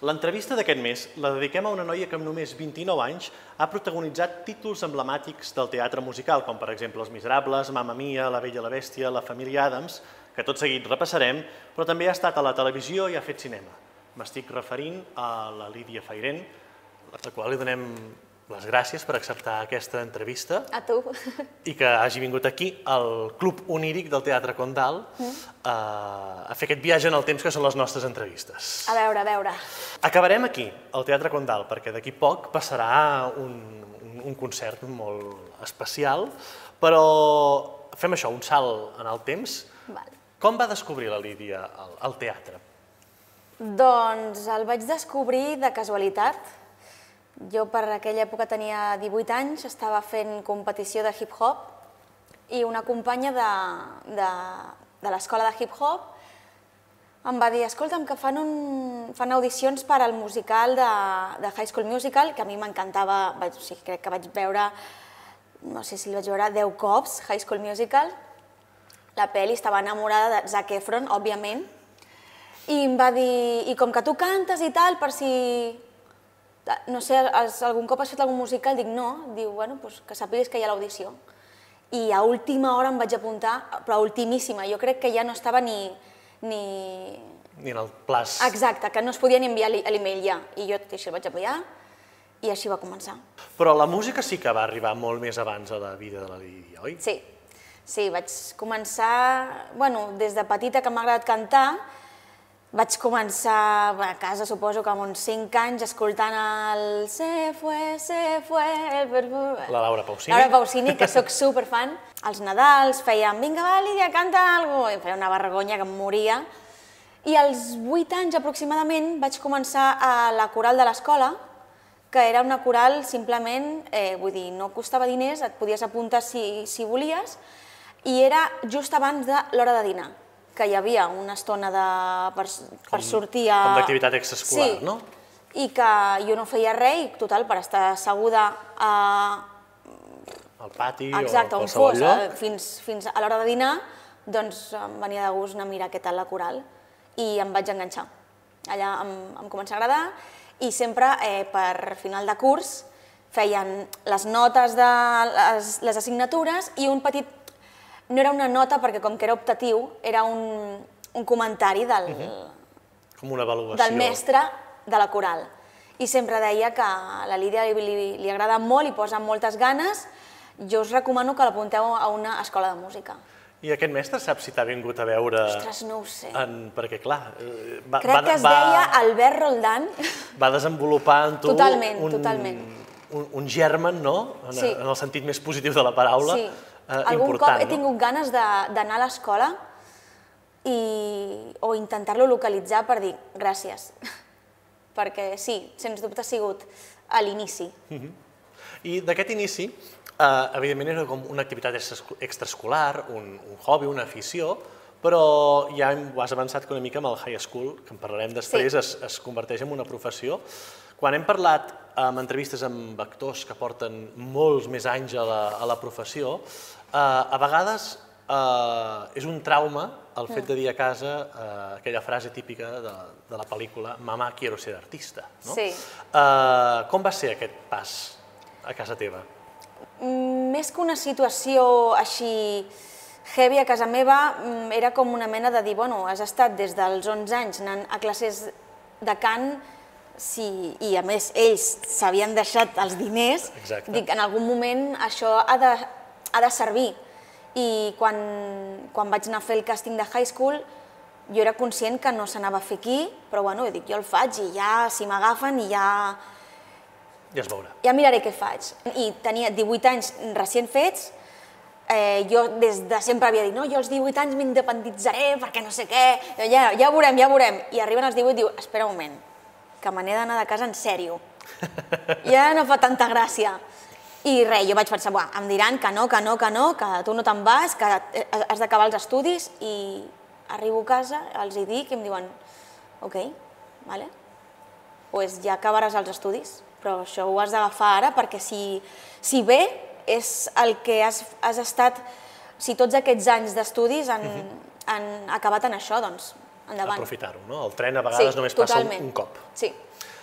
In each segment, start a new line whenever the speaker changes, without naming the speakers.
L'entrevista d'aquest mes la dediquem a una noia que amb només 29 anys ha protagonitzat títols emblemàtics del teatre musical, com per exemple Els Miserables, Mamma Mia, La Bella i la Bèstia, La família Adams, que tot seguit repassarem, però també ha estat a la televisió i ha fet cinema. M'estic referint a la Lídia Fairen, a la qual li donem les gràcies per acceptar aquesta entrevista
A tu.
i que hagi vingut aquí al Club Oníric del Teatre Condal
Mm.
a, a fer aquest viatge en el temps que són les nostres entrevistes.
A veure, a veure.
Acabarem aquí, al Teatre Condal, perquè d'aquí poc passarà un, un, un concert molt especial, però fem això, un salt en el temps.
Vale.
Com va descobrir la Lídia el, el teatre?
Doncs el vaig descobrir de casualitat. Jo per aquella època tenia 18 anys, estava fent competició de hip-hop i una companya de, de, de l'escola de hip-hop em va dir, escolta'm, que fan, un, fan audicions per al musical de, de High School Musical, que a mi m'encantava, o sigui, crec que vaig veure, no sé si el vaig veure 10 cops, High School Musical. La pel·li estava enamorada de Zac Efron, òbviament, i em va dir, i com que tu cantes i tal, per si, no sé, has, algun cop has fet algun musical? Dic, no. Diu, bueno, doncs que sàpigues que hi ha l'audició. I a última hora em vaig apuntar, però a ultimíssima. Jo crec que ja no estava ni... ni...
Ni en el plaç.
Exacte, que no es podia ni enviar l'e- l'email ja. I jo així el vaig enviar i així va començar.
Però la música sí que va arribar molt més abans a la vida de la Lídia, oi?
Sí, sí, vaig començar, bueno, des de petita que m'ha agradat cantar, vaig començar a casa, suposo que amb uns 5 anys, escoltant el Se fue, se fue.
La Laura Pausini.
Laura Pausini, que sóc superfan. Els Nadals fèiem, vinga, va, Lídia, canta alguna cosa, i feia una vergonya que em moria. I als 8 anys aproximadament vaig començar a la coral de l'escola, que era una coral simplement, eh, vull dir, no costava diners, et podies apuntar si, si volies, i era just abans de l'hora de dinar, que hi havia una estona de, per, per sortir a...
com d'activitat extraescolar,
sí,
no?
I que jo no feia res, i total, per estar asseguda a,
Al pati
Exacte,
o a qualsevol
fos,
lloc.
eh, fins, fins a l'hora de dinar, doncs em venia de gust anar a mirar què tal la coral i em vaig enganxar. Allà em, em comença a agradar i sempre eh, per final de curs feien les notes de les, les assignatures i un petit... No era una nota perquè com que era optatiu, era un, un comentari del,
Com una avaluació.
del mestre de la coral. I sempre deia que a la Lídia li, li, li agrada molt i posa moltes ganes. Jo us recomano que l'apunteu a una escola de música.
I aquest mestre sap si t'ha vingut a veure...
Ostres, no ho sé.
En, perquè, clar, eh, va,
Crec que es deia Albert Roldán.
va desenvolupar en tu
Totalment,
un,
totalment.
Un, un germen, no? En,
Sí.
en el sentit més positiu de la paraula,
Sí.
Eh,
Algun
important.
cop he tingut ganes de- d'anar a l'escola i, o intentar-lo localitzar per dir gràcies. Perquè sí, sens dubte ha sigut a l'inici.
I d'aquest inici, eh, evidentment era com una activitat extraesco- extraescolar, un, un hobby, una afició, però ja ho has avançat que una mica amb el high school, que en parlarem després,
Sí.
es, es converteix en una professió. Quan hem parlat amb entrevistes amb actors que porten molts més anys a la, a la professió, a vegades eh, és un trauma el fet de dir a casa eh, aquella frase típica de, de la pel·lícula «Mamá, quiero ser artista». No?
Sí.
Eh, com va ser aquest pas a casa teva?
Més que una situació així heavy a casa meva, mm, era com una mena de dir, bueno, has estat des dels 11 anys anant a classes de cant, si, i a més ells s'havien deixat els diners,
Exacte.
dic, en algun moment això ha de, ha de servir. I quan, quan vaig anar a fer el càsting de high school, jo era conscient que no s'anava a fer aquí, però bueno, dic, jo el faig i ja, si m'agafen, i ja,
Ja es veurà.
ja miraré què faig. I tenia 18 anys recient fets, eh, jo des de sempre havia dit, no, jo als 18 anys m'independitzaré perquè no sé què, ja, ja veurem, ja veurem. I arriben als 18 i diu, espera un moment, que me n'he d'anar de casa en sèrio. Ja no fa tanta gràcia. I res, jo vaig pensar, Buah, em diran que no, que no, que no, que tu no te'n vas, que eh, has d'acabar els estudis, i arribo a casa, els hi dic i em diuen, ok, vale, pues ja acabaràs els estudis, però això ho has d'agafar ara perquè si, si bé és el que has, has estat, si tots aquests anys d'estudis han, han acabat en això, doncs endavant.
aprofitar-ho, no? El tren a vegades només passa un, un cop.
Sí,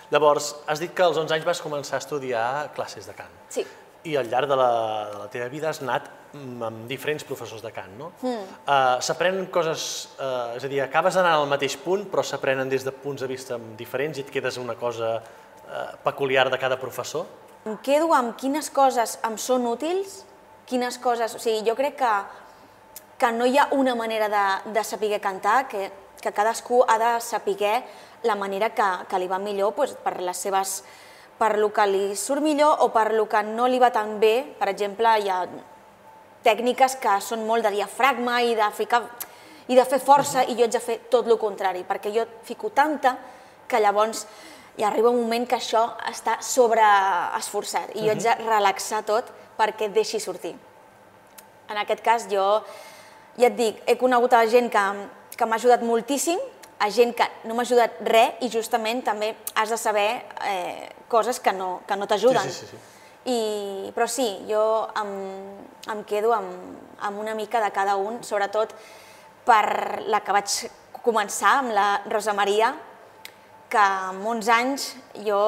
Llavors, has dit que als 11 anys vas començar a estudiar classes de cant.
sí.
I al llarg de la, de la teva vida has anat amb diferents professors de cant, no? Mm. Uh, s'aprenen coses, uh, és a dir, acabes d'anar al mateix punt, però s'aprenen des de punts de vista diferents i et quedes una cosa uh, peculiar de cada professor?
Em quedo amb quines coses em són útils, quines coses... O sigui, jo crec que, que no hi ha una manera de, de saber cantar, que, que cadascú ha de saber la manera que, que li va millor doncs, per les seves per lo que li surt millor o per lo que no li va tan bé. Per exemple, hi ha tècniques que són molt de diafragma i de ficar i de fer força i jo haig de fer tot el contrari, perquè jo fico tanta que llavors hi arriba un moment que això està sobreesforçat i jo haig de relaxar tot perquè deixi sortir. En aquest cas jo, ja et dic, he conegut a gent que, que m'ha ajudat moltíssim, a gent que no m'ha ajudat res i justament també has de saber eh, coses que no, que no t'ajuden.
Sí, sí, sí, sí.
I, però sí, jo em, em quedo amb, amb una mica de cada un, sobretot per la que vaig començar, amb la Rosa Maria, que amb 11 anys jo,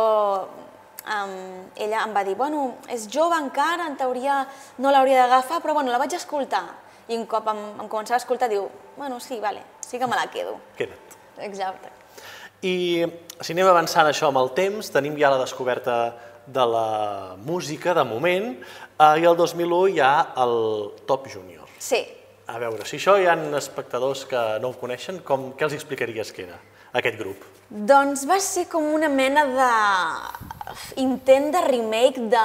um, ella em va dir, bueno, és jove encara, en teoria no l'hauria d'agafar, però bueno, la vaig escoltar. I un cop em, em començava a escoltar, diu, bueno, sí, vale, sí que me la quedo.
Queda't.
Exacte.
I si anem avançant això amb el temps, tenim ja la descoberta de la música, de moment, eh, i el 2001 hi ha el Top Junior.
Sí,
A veure, si això hi ha espectadors que no ho coneixen, com, què els explicaries que era aquest grup?
Doncs va ser com una mena de intent de remake de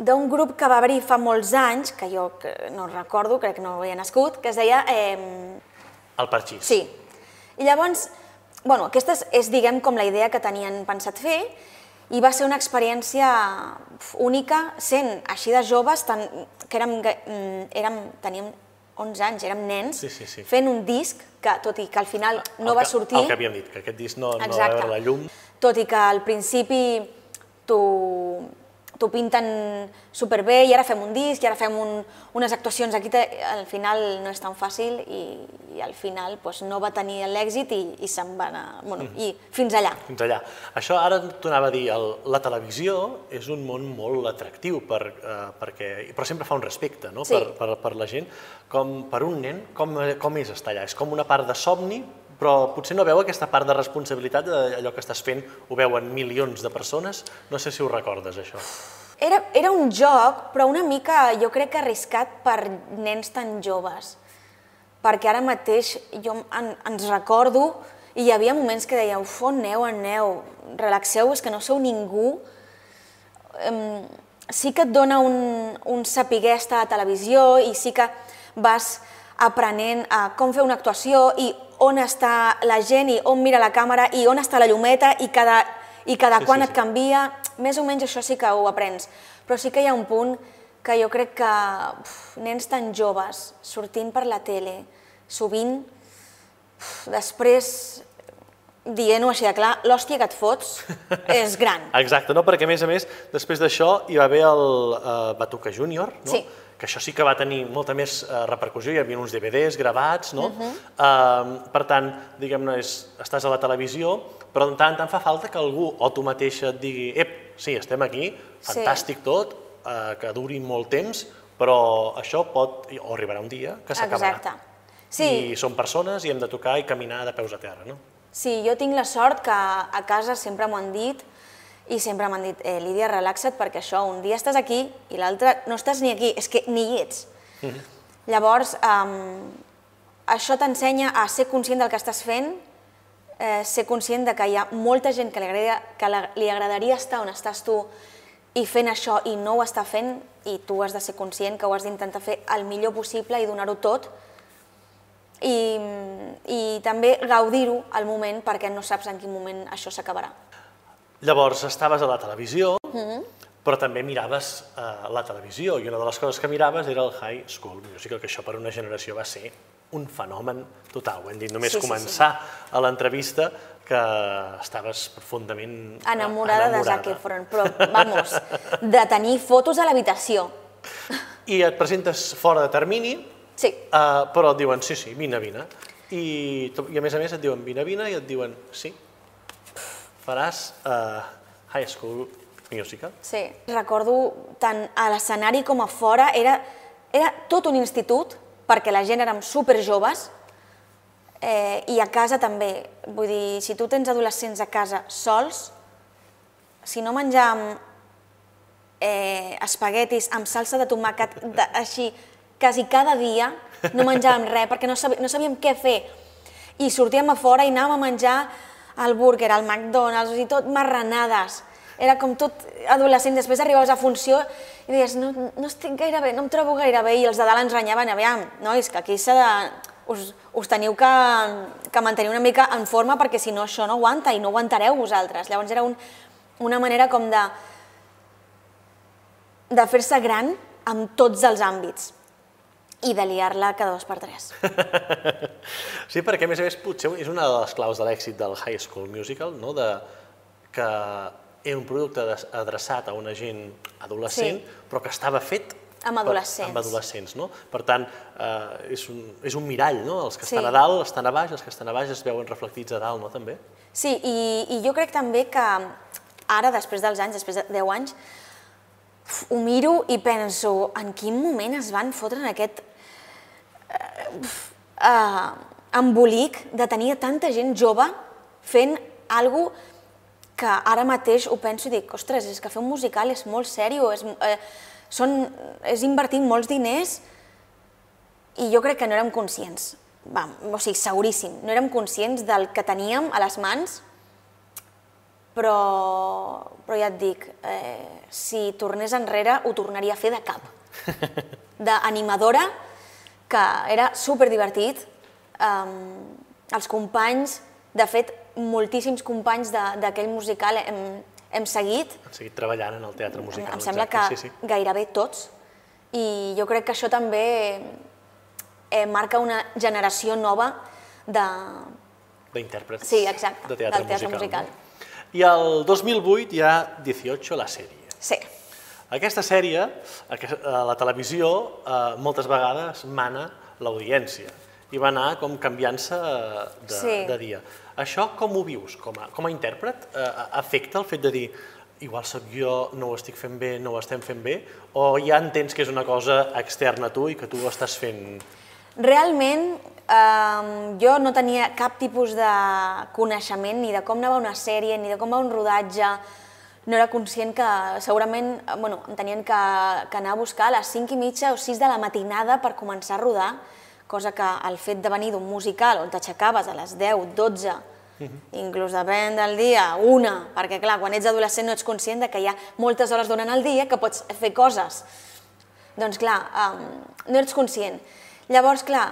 d'un grup que va haver-hi fa molts anys, que jo que no recordo, crec que no havia nascut, que es deia... Eh,
El Parxís.
sí. I llavors, bueno, aquesta és, és, diguem, com la idea que tenien pensat fer, i va ser una experiència única, sent així de joves, tan, que érem, mm, érem, teníem 11 anys, érem nens,
Sí, sí, sí.
fent un disc que, tot i que al final no
el
va
que,
sortir...
El que havíem dit, que aquest disc no, no va
Exacte.
veure la llum.
Tot i que al principi t'ho t'ho pinten superbé i ara fem un disc i ara fem un, unes actuacions aquí, te- al final no és tan fàcil i, i al final doncs, no va tenir l'èxit i, i se'n va anar, bueno,
Mm.
i fins allà.
Fins allà. Això ara t'ho anava a dir, el, la televisió és un món molt atractiu, per, eh, perquè, però sempre fa un respecte no?
Sí.
per, per, per la gent. Com, per un nen, com, com és estar allà? És com una part de somni, però potser no veu aquesta part de responsabilitat d'allò que estàs fent, ho veuen milions de persones. No sé si ho recordes, això.
Era, era un joc, però una mica, jo crec que arriscat per nens tan joves. Perquè ara mateix jo en, ens recordo i hi havia moments que deia, uf, on aneu, aneu, relaxeu, és que no sou ningú. Em, sí que et dona un, un saber estar a televisió i sí que vas aprenent a com fer una actuació i on està la gent i on mira la càmera i on està la llumeta i cada, i cada
Sí,
quan
sí,
et
sí.
canvia, més o menys això sí que ho aprens. Però sí que hi ha un punt que jo crec que uf, nens tan joves sortint per la tele, sovint, uf, després dient-ho així de clar, l'hòstia que et fots és gran.
Exacte, no? perquè a més a més, després d'això hi va haver el uh, Batuca Júnior, no?
Sí.
que això sí que va tenir molta més uh, repercussió, hi havia uns DVDs gravats, no?
Mhm.
uh, per tant, diguem-ne, estàs a la televisió, però de tant en tant fa falta que algú o tu mateixa et digui ep, sí, estem aquí, fantàstic tot, uh, que duri molt temps, però això pot, o arribarà un dia que s'acabarà.
Exacte. Sí,
I som persones i hem de tocar i caminar de peus a terra, no?
Sí, jo tinc la sort que a casa sempre m'ho han dit i sempre m'han dit, eh, Lídia, relaxa't perquè això, un dia estàs aquí i l'altre no estàs ni aquí, és que ni hi ets. Llavors, um, això t'ensenya a ser conscient del que estàs fent, eh, ser conscient de que hi ha molta gent que li, agradaria, que la, li agradaria estar on estàs tu i fent això i no ho està fent i tu has de ser conscient que ho has d'intentar fer el millor possible i donar-ho tot i, i també gaudir-ho al moment perquè no saps en quin moment això s'acabarà.
Llavors, estaves a la televisió,
Mm-hmm.
però també miraves eh, la televisió, i una de les coses que miraves era el High School Musical, que això per una generació va ser un fenomen total. Ho hem dit només
Sí, sí, sí.
començar a l'entrevista que estaves profundament
Enamorada, de Zac Efron, però, vamos, de tenir fotos a l'habitació.
I et presentes fora de termini,
Sí,
eh, però et diuen, sí, sí, vine, vine. I, I a més a més et diuen vine, vine i et diuen sí, faràs uh, High School Musical.
Sí. Recordo tant a l'escenari com a fora, era, era tot un institut, perquè la gent érem superjoves, eh, i a casa també. Vull dir, si tu tens adolescents a casa sols, si no menjàvem eh, espaguetis amb salsa de tomàquet de, així quasi cada dia, no menjàvem res perquè no, sabí, no sabíem què fer. I sortíem a fora i anàvem a menjar al burger, al McDonald's, i tot marranades. Era com tot adolescent, després arribaves a funció i deies, no, no estic gaire bé, no em trobo gaire bé, i els de dalt ens renyaven, aviam, nois, que aquí s'ha de... Us, us teniu que, que mantenir una mica en forma perquè si no això no aguanta i no aguantareu vosaltres. Llavors era un, una manera com de, de fer-se gran amb tots els àmbits i de liar-la cada dos per tres.
Sí, perquè a més a més potser és una de les claus de l'èxit del High School Musical, no? de, que era un producte adreçat a una gent adolescent,
Sí.
però que estava fet
Amb
per-
adolescents.
amb adolescents no? Per tant, eh, és, un, és un mirall, no? Els que
Sí.
estan a dalt estan a baix, els que estan a baix es veuen reflectits a dalt, no? També?
Sí, i, i jo crec també que ara, després dels anys, després de 10 anys, ho miro i penso en quin moment es van fotre en aquest eh, embolic de tenir tanta gent jove fent alguna que ara mateix ho penso i dic, ostres, és que fer un musical és molt sèrio, és, eh, són, és invertir molts diners i jo crec que no érem conscients. Va, o sigui, seguríssim, no érem conscients del que teníem a les mans, però, però ja et dic, eh, si tornés enrere ho tornaria a fer de cap. D'animadora, que era superdivertit, um, els companys, de fet, moltíssims companys de- d'aquell musical hem, hem seguit,
Han seguit treballant en el teatre musical.
em sembla
exacte,
que
sí, sí.
gairebé tots, i jo crec que això també eh, marca una generació nova de...
D'intèrprets
Sí, exacte,
de teatre
del teatre musical.
No? I el 2008 hi ha 18, la sèrie.
Sí,
Aquesta sèrie, a la televisió, eh, moltes vegades mana l'audiència i va anar com canviant-se eh, de,
Sí.
de dia. Això com ho vius com a, com a intèrpret? Eh, afecta el fet de dir igual sóc jo, no ho estic fent bé, no ho estem fent bé, o ja entens que és una cosa externa a tu i que tu ho estàs fent...
Realment, eh, jo no tenia cap tipus de coneixement ni de com anava una sèrie, ni de com va un rodatge. No era conscient que segurament eh, bueno, em tenien que, que anar a buscar a les 5 i mitja o 6 de la matinada per començar a rodar, cosa que el fet de venir d'un musical on t'aixecaves a les 10, 12, inclús depèn del dia, una, perquè clar, quan ets adolescent no ets conscient de que hi ha moltes hores durant el dia que pots fer coses. Doncs clar, um, no ets conscient. Llavors, clar,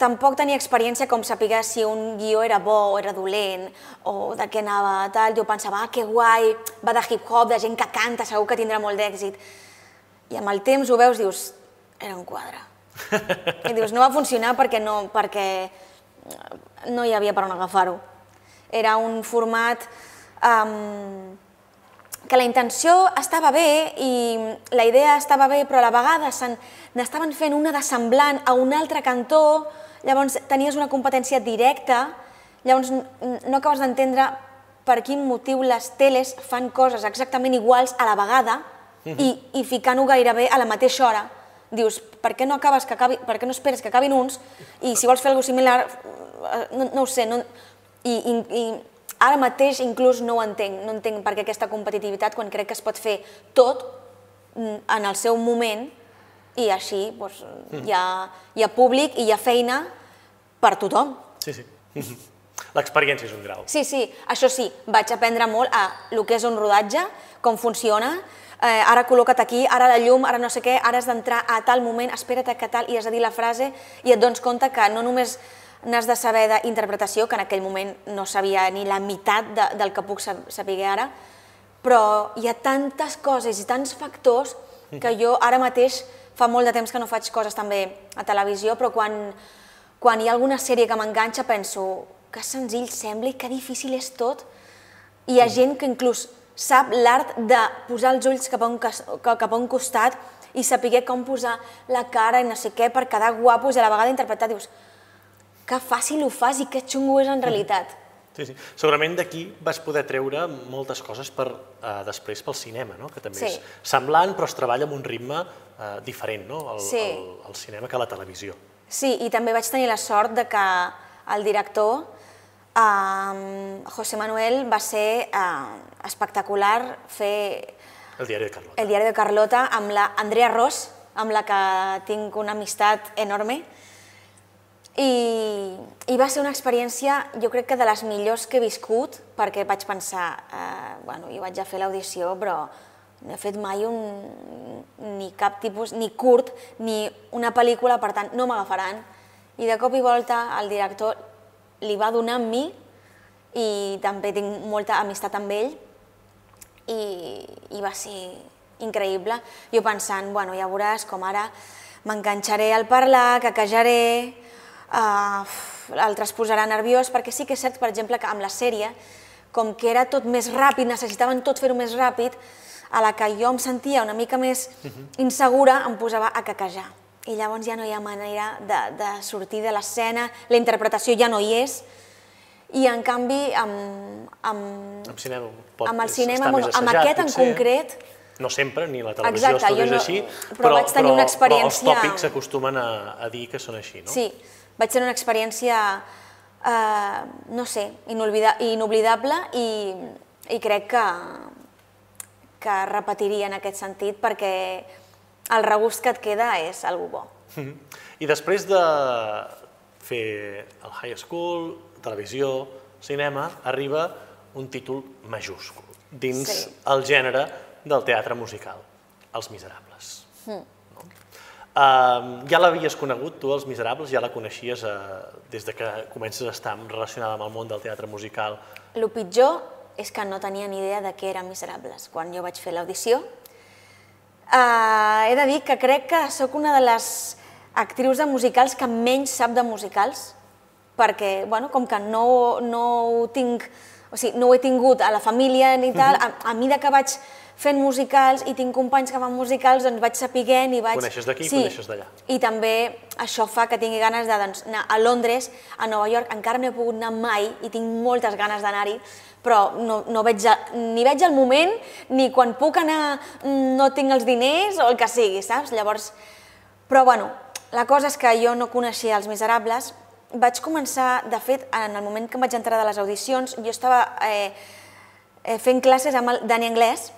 tampoc tenia experiència com saber si un guió era bo o era dolent, o de què anava, tal. Jo pensava, ah, que guai, va de hip-hop, de gent que canta, segur que tindrà molt d'èxit. I amb el temps ho veus, dius, era un quadre. I dius, no va funcionar perquè no, perquè no hi havia per on agafar-ho. Era un format um, que la intenció estava bé i la idea estava bé, però a la vegada n'estaven fent una de semblant a un altre cantó, llavors tenies una competència directa, llavors no acabes d'entendre per quin motiu les teles fan coses exactament iguals a la vegada i, i ficant-ho gairebé a la mateixa hora. Dius, per què no acabes que acabi, per què no esperes que acabin uns i si vols fer alguna similar, eh, no, no ho sé, no, i, i, i ara mateix inclús no ho entenc, no entenc per què aquesta competitivitat quan crec que es pot fer tot mm, en el seu moment i així doncs, hi, ha, hi ha públic i hi ha feina per tothom.
Sí, sí. L'experiència és un grau.
Sí, sí, això sí, vaig aprendre molt a el que és un rodatge, com funciona, eh, ara col·loca't aquí, ara la llum, ara no sé què, ara has d'entrar a tal moment, espera't que tal, i has de dir la frase, i et dones compte que no només n'has de saber d'interpretació, que en aquell moment no sabia ni la meitat de, del que puc sab- saber ara, però hi ha tantes coses i tants factors que jo ara mateix fa molt de temps que no faig coses també a televisió, però quan, quan hi ha alguna sèrie que m'enganxa penso que senzill sembla i que difícil és tot. Hi ha gent que inclús sap l'art de posar els ulls cap a, un, cap a un costat i saber com posar la cara i no sé què per quedar guapos i a la vegada interpretar. Dius, que fàcil ho fas i que xungo és en realitat.
Sí, sí. Segurament d'aquí vas poder treure moltes coses per, eh, després pel cinema, no? que també
Sí.
és semblant però es treballa amb un ritme eh, diferent, no? el,
Sí.
el, el cinema que la televisió.
Sí, i també vaig tenir la sort de que el director, eh, José Manuel, va ser eh, espectacular fer
El diari de Carlota.
El diari de Carlota amb la Andrea Ross, amb la que tinc una amistat enorme. I, I va ser una experiència, jo crec que de les millors que he viscut, perquè vaig pensar, eh, bueno, jo vaig a fer l'audició, però no he fet mai un, ni cap tipus, ni curt, ni una pel·lícula, per tant, no m'agafaran. I de cop i volta el director li va donar amb mi i també tinc molta amistat amb ell i, i va ser increïble. Jo pensant, bueno, ja veuràs com ara m'enganxaré al parlar, caquejaré, uh, l'altre es posarà nerviós, perquè sí que és cert, per exemple, que amb la sèrie, com que era tot més ràpid, necessitaven tot fer-ho més ràpid, a la que jo em sentia una mica més insegura, em posava a caquejar. I llavors ja no hi ha manera de, de sortir de l'escena, la interpretació ja no hi és, i en canvi amb, amb,
Amb cinema pot
amb el cinema,
està
bueno,
més
amb
assajat,
aquest en
potser.
concret,
No sempre, ni la televisió
Exacte,
és
no-
així,
però vaig tenir una experiència-
Però els tòpics s'acostumen a, a dir que són així, no?
Sí, vaig tenir una experiència, eh, no sé, inoblida inoblidable i, i crec que, que repetiria en aquest sentit perquè el regust que et queda és algo bo.
I després de fer el high school, televisió, cinema, arriba un títol majúscul dins
Sí.
el gènere del teatre musical, Els Miserables. No? Uh, ja l'havies conegut, tu, Els Miserables, ja la coneixies uh, des de que comences a estar relacionada amb el món del teatre musical.
El pitjor és que no tenia ni idea de què eren Miserables. Quan jo vaig fer l'audició, eh, he de dir que crec que sóc una de les actrius de musicals que menys sap de musicals, perquè, bueno, com que no, no ho tinc, o sigui, no ho he tingut a la família ni tal, a, a mida que vaig fent musicals i tinc companys que fan musicals, doncs vaig sapiguent i vaig...
Coneixes d'aquí i coneixes d'allà.
I també això fa que tingui ganes de doncs, anar a Londres, a Nova York, encara no he pogut anar mai i tinc moltes ganes d'anar-hi, però no, no veig, ni veig el moment, ni quan puc anar mm, no tinc els diners o el que sigui, saps? Llavors, però bueno, la cosa és que jo no coneixia els Miserables, vaig començar, de fet, en el moment que em vaig entrar de les audicions, jo estava eh, eh, fent classes amb el Dani Anglès,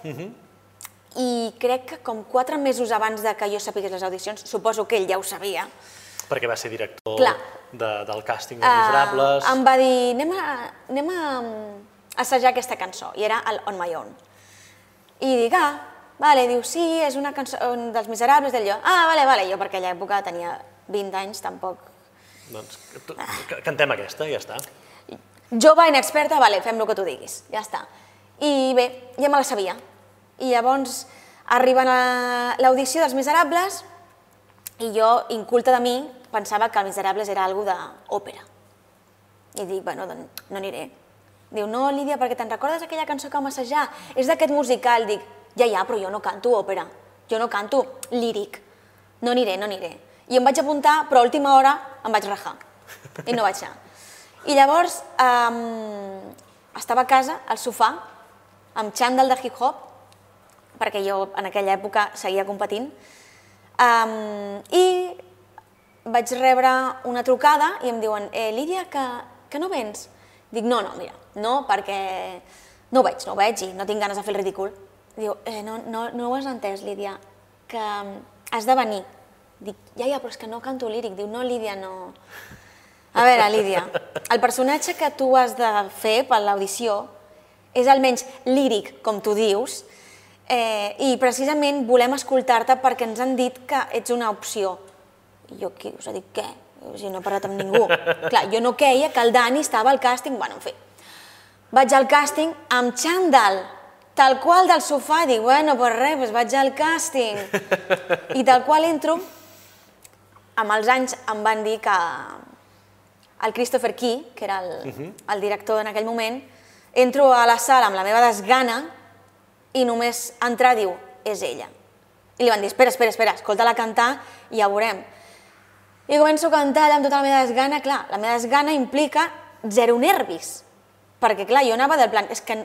i crec que com quatre mesos abans de que jo sapigués les audicions, suposo que ell ja ho sabia,
perquè va ser director
Clar.
de, del càsting dels Miserables.
em va dir, anem a, anem a mm, assajar aquesta cançó, i era el On My Own. I dic, ah, vale, diu, sí, és una cançó dels Miserables, jo, ah, vale, vale, jo per aquella època tenia 20 anys, tampoc.
Doncs cantem aquesta, ja està.
Jove inexperta, vale, fem el que tu diguis, ja està. I bé, ja me la sabia. I llavors arriben a l'audició dels Miserables i jo, inculta de mi, pensava que el Miserables era algo d'òpera. I dic, bueno, doncs no aniré. Diu, no, Lídia, perquè te'n recordes aquella cançó que vam assajar? És d'aquest musical. Dic, ja, ja, però jo no canto òpera. Jo no canto líric. No aniré, no aniré. I em vaig apuntar, però a última hora em vaig rajar. I no vaig anar. I llavors um, estava a casa, al sofà, amb xandall de hip-hop, perquè jo en aquella època seguia competint, um, i vaig rebre una trucada i em diuen eh, Lídia, que, que no vens? Dic, no, no, mira, no, perquè no ho veig, no ho veig i no tinc ganes de fer el ridícul. Diu, eh, no, no, no ho has entès, Lídia, que has de venir. Dic, ja, ja, però és que no canto líric. Diu, no, Lídia, no... A veure, Lídia, el personatge que tu has de fer per l'audició és almenys líric, com tu dius, eh, i precisament volem escoltar-te perquè ens han dit que ets una opció. I jo aquí us he dit què? O sigui, no he parlat amb ningú. Clar, jo no queia que el Dani estava al càsting, bueno, en fi. Vaig al càsting amb xandall, tal qual del sofà, dic, bueno, pues res, pues vaig al càsting. I tal qual entro, amb els anys em van dir que el Christopher Key, que era el, el director en aquell moment, entro a la sala amb la meva desgana i només entrar diu, és ella. I li van dir, espera, espera, espera, escolta-la cantar i ja veurem. I començo a cantar allà amb tota la meva desgana. Clar, la meva desgana implica zero nervis. Perquè, clar, jo anava del plan, és que...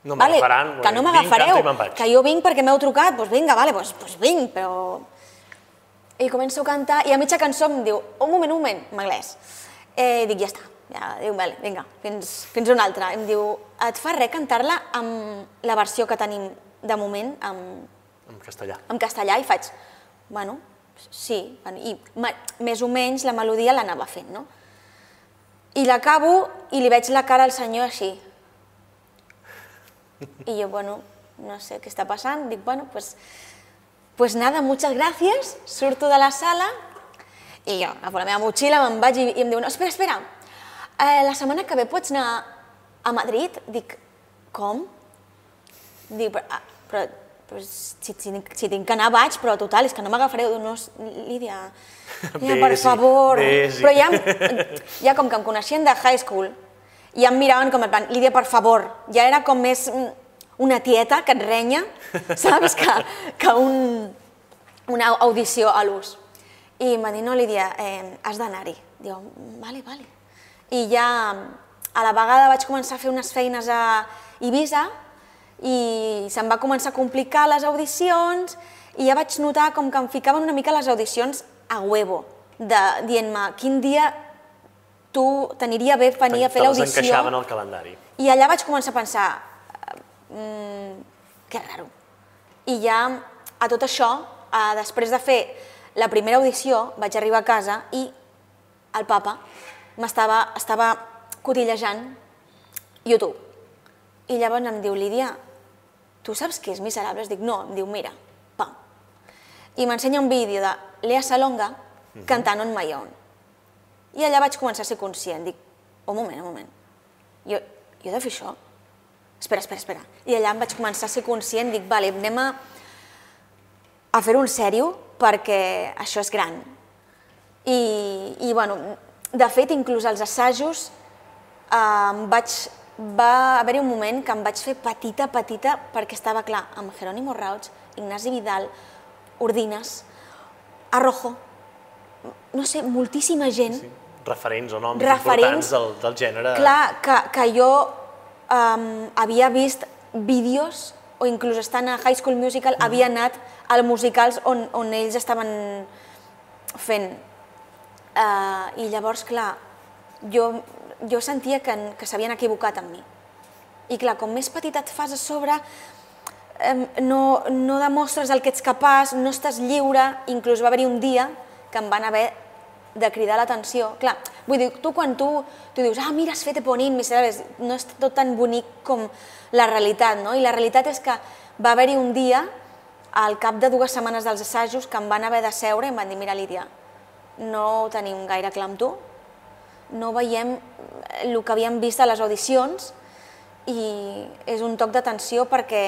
No m'agafaran,
que no m'agafareu, que jo vinc perquè m'heu trucat, doncs vinga, vale, doncs, doncs vinc, però... I començo a cantar, i a mitja cançó em diu, un moment, un moment, en anglès. Eh, dic, ja està, ja, diu, vale, vinga, fins, fins una altra. Em diu, et fa res cantar-la amb la versió que tenim de moment, amb,
En castellà.
en castellà, i faig, bueno, sí, i més o menys la melodia l'anava fent, no? I l'acabo i li veig la cara al senyor així. I jo, bueno, no sé què està passant, dic, bueno, pues, pues nada, muchas gracias, surto de la sala i jo agafo la meva motxilla, me'n vaig i, i em diu, no, espera, espera, eh, la setmana que ve pots anar a Madrid? Dic, com? Dic, però, ah, però, però si, si, si tinc que anar vaig, però total, és que no m'agafareu. No, Lídia, Lídia, per favor.
vés-hi.
Però ja, ja com que em coneixien de high school, ja em miraven com en plan, Lídia, per favor. Ja era com més mm, una tieta que et renya, saps? Que, que un, una audició a l'ús. I em va dir, no, Lídia, eh, has d'anar-hi. Diu, vale, vale. I ja a la vegada vaig començar a fer unes feines a Ibiza i se'm va començar a complicar les audicions i ja vaig notar com que em ficaven una mica les audicions a huevo, de, dient-me quin dia tu t'aniria bé venir a fer
Te les
l'audició.
encaixaven al calendari.
I allà vaig començar a pensar, mm, que raro. I ja a tot això, eh, després de fer la primera audició, vaig arribar a casa i el papa m'estava estava cotillejant YouTube. I llavors em diu, Lídia, tu saps què és Miserables? Dic, no. Em diu, mira, pam. I m'ensenya un vídeo de Lea Salonga cantant On My Own. I allà vaig començar a ser conscient. Dic, un moment, un moment. Jo, jo he de fer això? Espera, espera, espera. I allà em vaig començar a ser conscient. Dic, vale, anem a, a fer-ho en sèrio perquè això és gran. I, i bueno, de fet, inclús als assajos eh, em vaig, va haver-hi un moment que em vaig fer petita, petita, perquè estava clar, amb Jerónimo Rauch, Ignasi Vidal, Ordines, Arrojo, no sé, moltíssima gent,
Sí. Referents o noms
Referents.
importants del, del gènere.
clar, que, que jo um, havia vist vídeos o inclús estant a High School Musical havia anat als musicals on, on ells estaven fent. Uh, I llavors, clar, jo, jo sentia que, que s'havien equivocat amb mi. I clar, com més petita et fas a sobre, em, no, no demostres el que ets capaç, no estàs lliure, inclús va haver-hi un dia que em van haver de cridar l'atenció. Clar, vull dir, tu quan tu, tu dius, ah, mira, has fet Eponim, miserables, no és tot tan bonic com la realitat, no? I la realitat és que va haver-hi un dia, al cap de dues setmanes dels assajos, que em van haver de seure i em van dir, mira, Lídia, no ho tenim gaire clar amb tu, no veiem el que havíem vist a les audicions i és un toc d'atenció perquè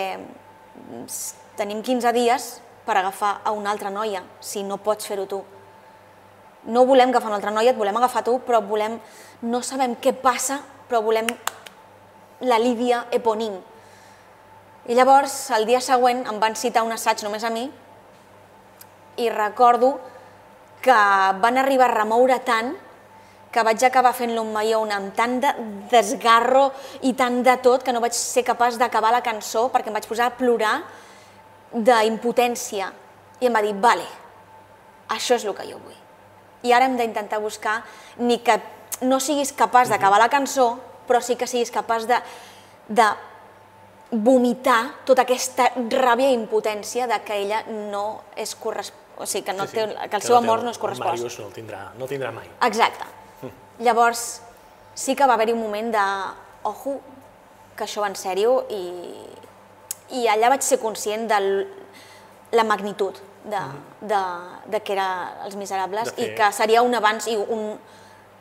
s- tenim 15 dies per agafar a una altra noia, si no pots fer-ho tu. No volem agafar una altra noia, et volem agafar tu, però volem, no sabem què passa, però volem la Lídia Eponim. I llavors, el dia següent, em van citar un assaig només a mi i recordo que van arribar a remoure tant que vaig acabar fent Own amb tant de desgarro i tant de tot que no vaig ser capaç d'acabar la cançó perquè em vaig posar a plorar d'impotència. I em va dir, vale, això és el que jo vull. I ara hem d'intentar buscar ni que no siguis capaç d'acabar la cançó, però sí que siguis capaç de, de vomitar tota aquesta ràbia i impotència de que ella no és corresp... o sigui, que, no
Sí, sí,
té, que el seu
té
amor no és
el
correspost.
Màrius no el tindrà, no el tindrà mai.
Exacte. Llavors, sí que va haver-hi un moment de, ojo, que això va en sèrio i, i allà vaig ser conscient de la magnitud de, de, de que era Els Miserables i que seria un abans i un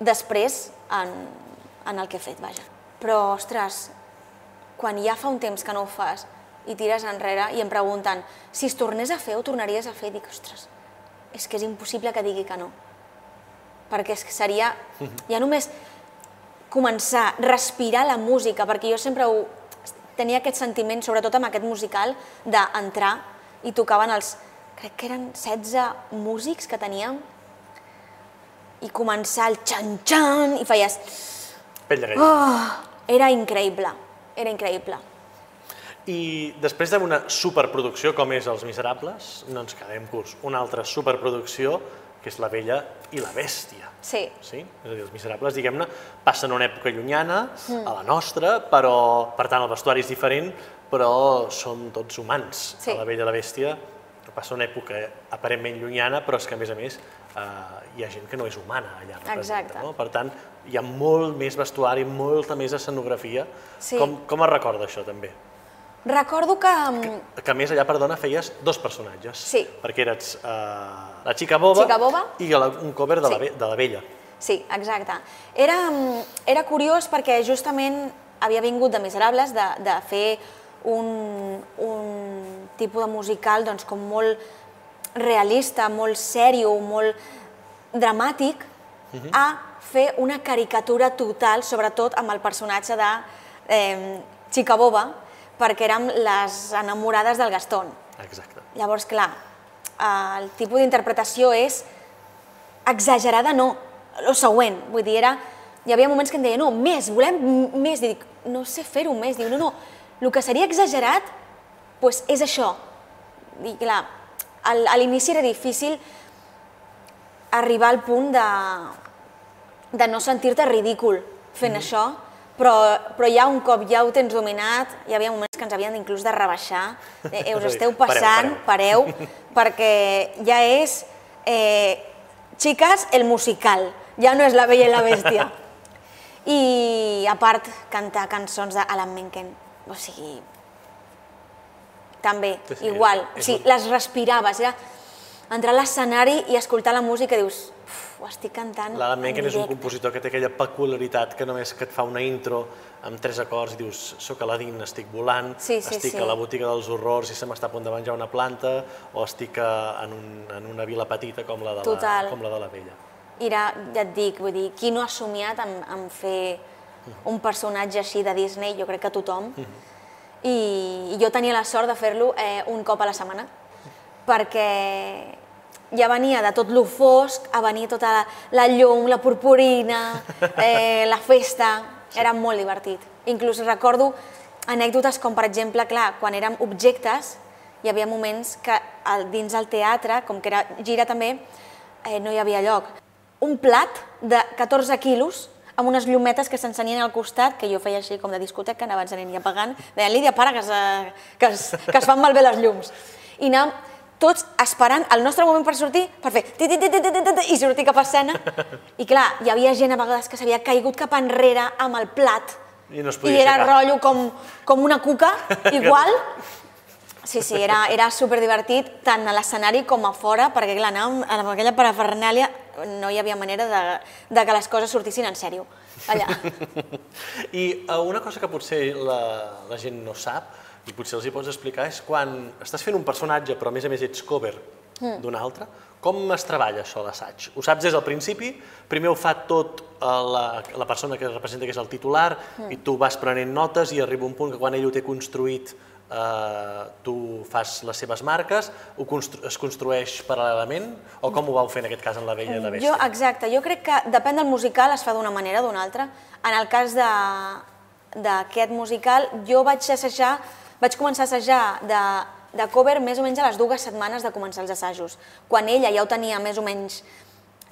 després en, en el que he fet, vaja. Però, ostres, quan ja fa un temps que no ho fas i tires enrere i em pregunten si es tornés a fer, ho tornaries a fer? Dic, ostres, és que és impossible que digui que no. Perquè és que seria ja només començar, respirar la música, perquè jo sempre ho, tenia aquest sentiment, sobretot amb aquest musical, d'entrar i tocaven els, crec que eren 16 músics que teníem, i començar el xan-xan i feies...
Pell de gallina.
Oh, era increïble, era increïble.
I després d'una superproducció com és Els Miserables, no ens quedem curts. Una altra superproducció, que és La Bella i la Bèstia.
Sí,
Sí? És a dir, Els Miserables, diguem-ne, passen una època llunyana, a la nostra, però, per tant, el vestuari és diferent, però som tots humans.
Sí.
A La Bella i la Bèstia passa una època aparentment llunyana, però és que, a més a més, eh, hi ha gent que no és humana allà. representa,
Exacte.
No? Per tant, hi ha molt més vestuari, molta més escenografia.
Sí.
Com, com es recorda això, també?
Recordo que... mm,
Que a més allà, perdona, feies dos personatges.
Sí.
Perquè eres eh, la xica boba,
Xica boba.
i la, un cover de, la,
Sí.
ve- de la vella.
Sí, exacte. Era, mm, era curiós perquè justament havia vingut de Miserables de, de fer un, un tipus de musical doncs, com molt realista, molt sèrio, molt dramàtic, a fer una caricatura total, sobretot amb el personatge de eh, Xica Boba, perquè érem les enamorades del Gastón.
Exacte.
Llavors, clar, el tipus d'interpretació és exagerada, no, el següent, vull dir, era, hi havia moments que em deia, no, més, volem més, i dic, no sé fer-ho més, diu, no, no, el que seria exagerat, doncs és això. I clar, al- a l'inici era difícil arribar al punt de, de no sentir-te ridícul fent això, però, però ja un cop ja ho tens dominat, hi havia moments que ens havien inclús de rebaixar, eh, eh, us esteu
pareu,
passant, pareu, perquè ja és, eh, xiques, el musical, ja no és la bella i la bèstia. I a part, cantar cançons d'Alan Menken, o sigui, també,
Sí, sí,
igual,
és
o sigui, les respiraves, era entrar a l'escenari i escoltar la música i dius, "Uf, ho estic cantant
L'Alan
en
Menken és un
directe".
compositor que té aquella peculiaritat que només que et fa una intro amb tres acords i dius soc Aladdin, estic volant,
Sí, sí,
estic
sí.
a la botiga dels horrors i se m'està a punt de menjar una planta o estic a, en, un, en una vila petita com la de, la,
Total.
com la, de la vella.
Era, ja et dic, vull dir, qui no ha somiat en, en fer un personatge així de Disney? Jo crec que tothom. I, I jo tenia la sort de fer-lo eh, un cop a la setmana, perquè ja venia de tot lo fosc a venir tota la, la llum, la purpurina, eh, la festa, era molt divertit. Inclús recordo anècdotes com, per exemple, clar, quan érem objectes, hi havia moments que al, dins el teatre, com que era gira també, eh, no hi havia lloc. Un plat de 14 quilos amb unes llumetes que s'encenien al costat, que jo feia així com de discoteca, anava encenent i apagant, deien, Lídia, para, que es, que es, que es fan malbé les llums. I anàvem tots esperant el nostre moment per sortir, per fer ti, ti, ti, ti, ti, ti, i sortir cap a escena. I clar, hi havia gent a vegades que s'havia caigut cap enrere amb el plat
I no es
i
podia
era
aixecar.
rotllo com, com una cuca, igual. Sí, sí, era, era superdivertit tant a l'escenari com a fora, perquè clar, anàvem amb aquella parafernàlia, no hi havia manera de, de que les coses sortissin en sèrio, allà.
I eh, una cosa que potser la, la gent no sap, i potser els hi pots explicar, és quan estàs fent un personatge, però a més a més ets cover d'un altre, com es treballa això a l'assaig? Ho saps des del principi? Primer ho fa tot eh, la, la persona que representa que és el titular i tu vas prenent notes i arriba un punt que quan ell ho té construït eh, tu fas les seves marques, ho constru es construeix paral·lelament o com ho vau fer en aquest cas en La Vella i la Bèstia?
Jo, exacte, jo crec que depèn del musical, es fa d'una manera o d'una altra. En el cas de- d'aquest musical, jo vaig assajar, vaig començar a assajar de, de cover més o menys a les dues setmanes de començar els assajos. Quan ella ja ho tenia més o menys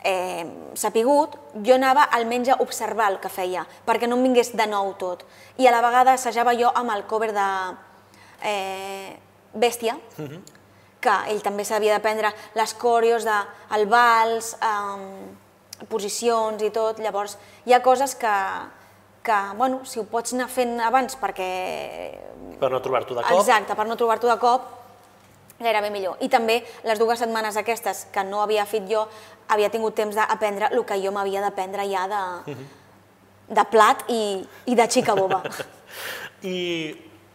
eh, sapigut, jo anava almenys a observar el que feia, perquè no em vingués de nou tot. I a la vegada assajava jo amb el cover de eh, Bèstia, que ell també s'havia d'aprendre les coreos de el vals, eh, posicions i tot, llavors hi ha coses que, que bueno, si ho pots anar fent abans perquè...
Per no trobar-t'ho de cop?
Exacte, per no trobar-t'ho de cop, gairebé millor. I també les dues setmanes aquestes que no havia fet jo, havia tingut temps d'aprendre el que jo m'havia d'aprendre ja de, de plat i, i de xica boba.
I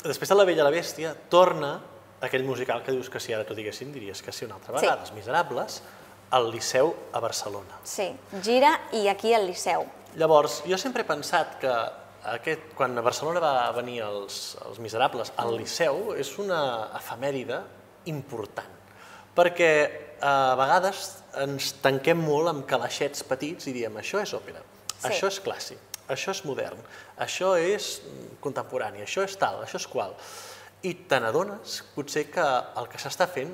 després de La Bella i la Bèstia torna aquell musical que dius que si ara t'ho diguéssim diries que sí una altra
Sí.
vegada, Els Miserables, al Liceu a Barcelona.
Sí, gira i aquí al Liceu.
Llavors, jo sempre he pensat que aquest, quan a Barcelona va venir els, els Miserables al Liceu és una efemèride important, perquè a vegades ens tanquem molt amb calaixets petits i diem això és òpera,
Sí.
això és clàssic, això és modern, això és contemporani, això és tal, això és qual. I te n'adones potser que el que s'està fent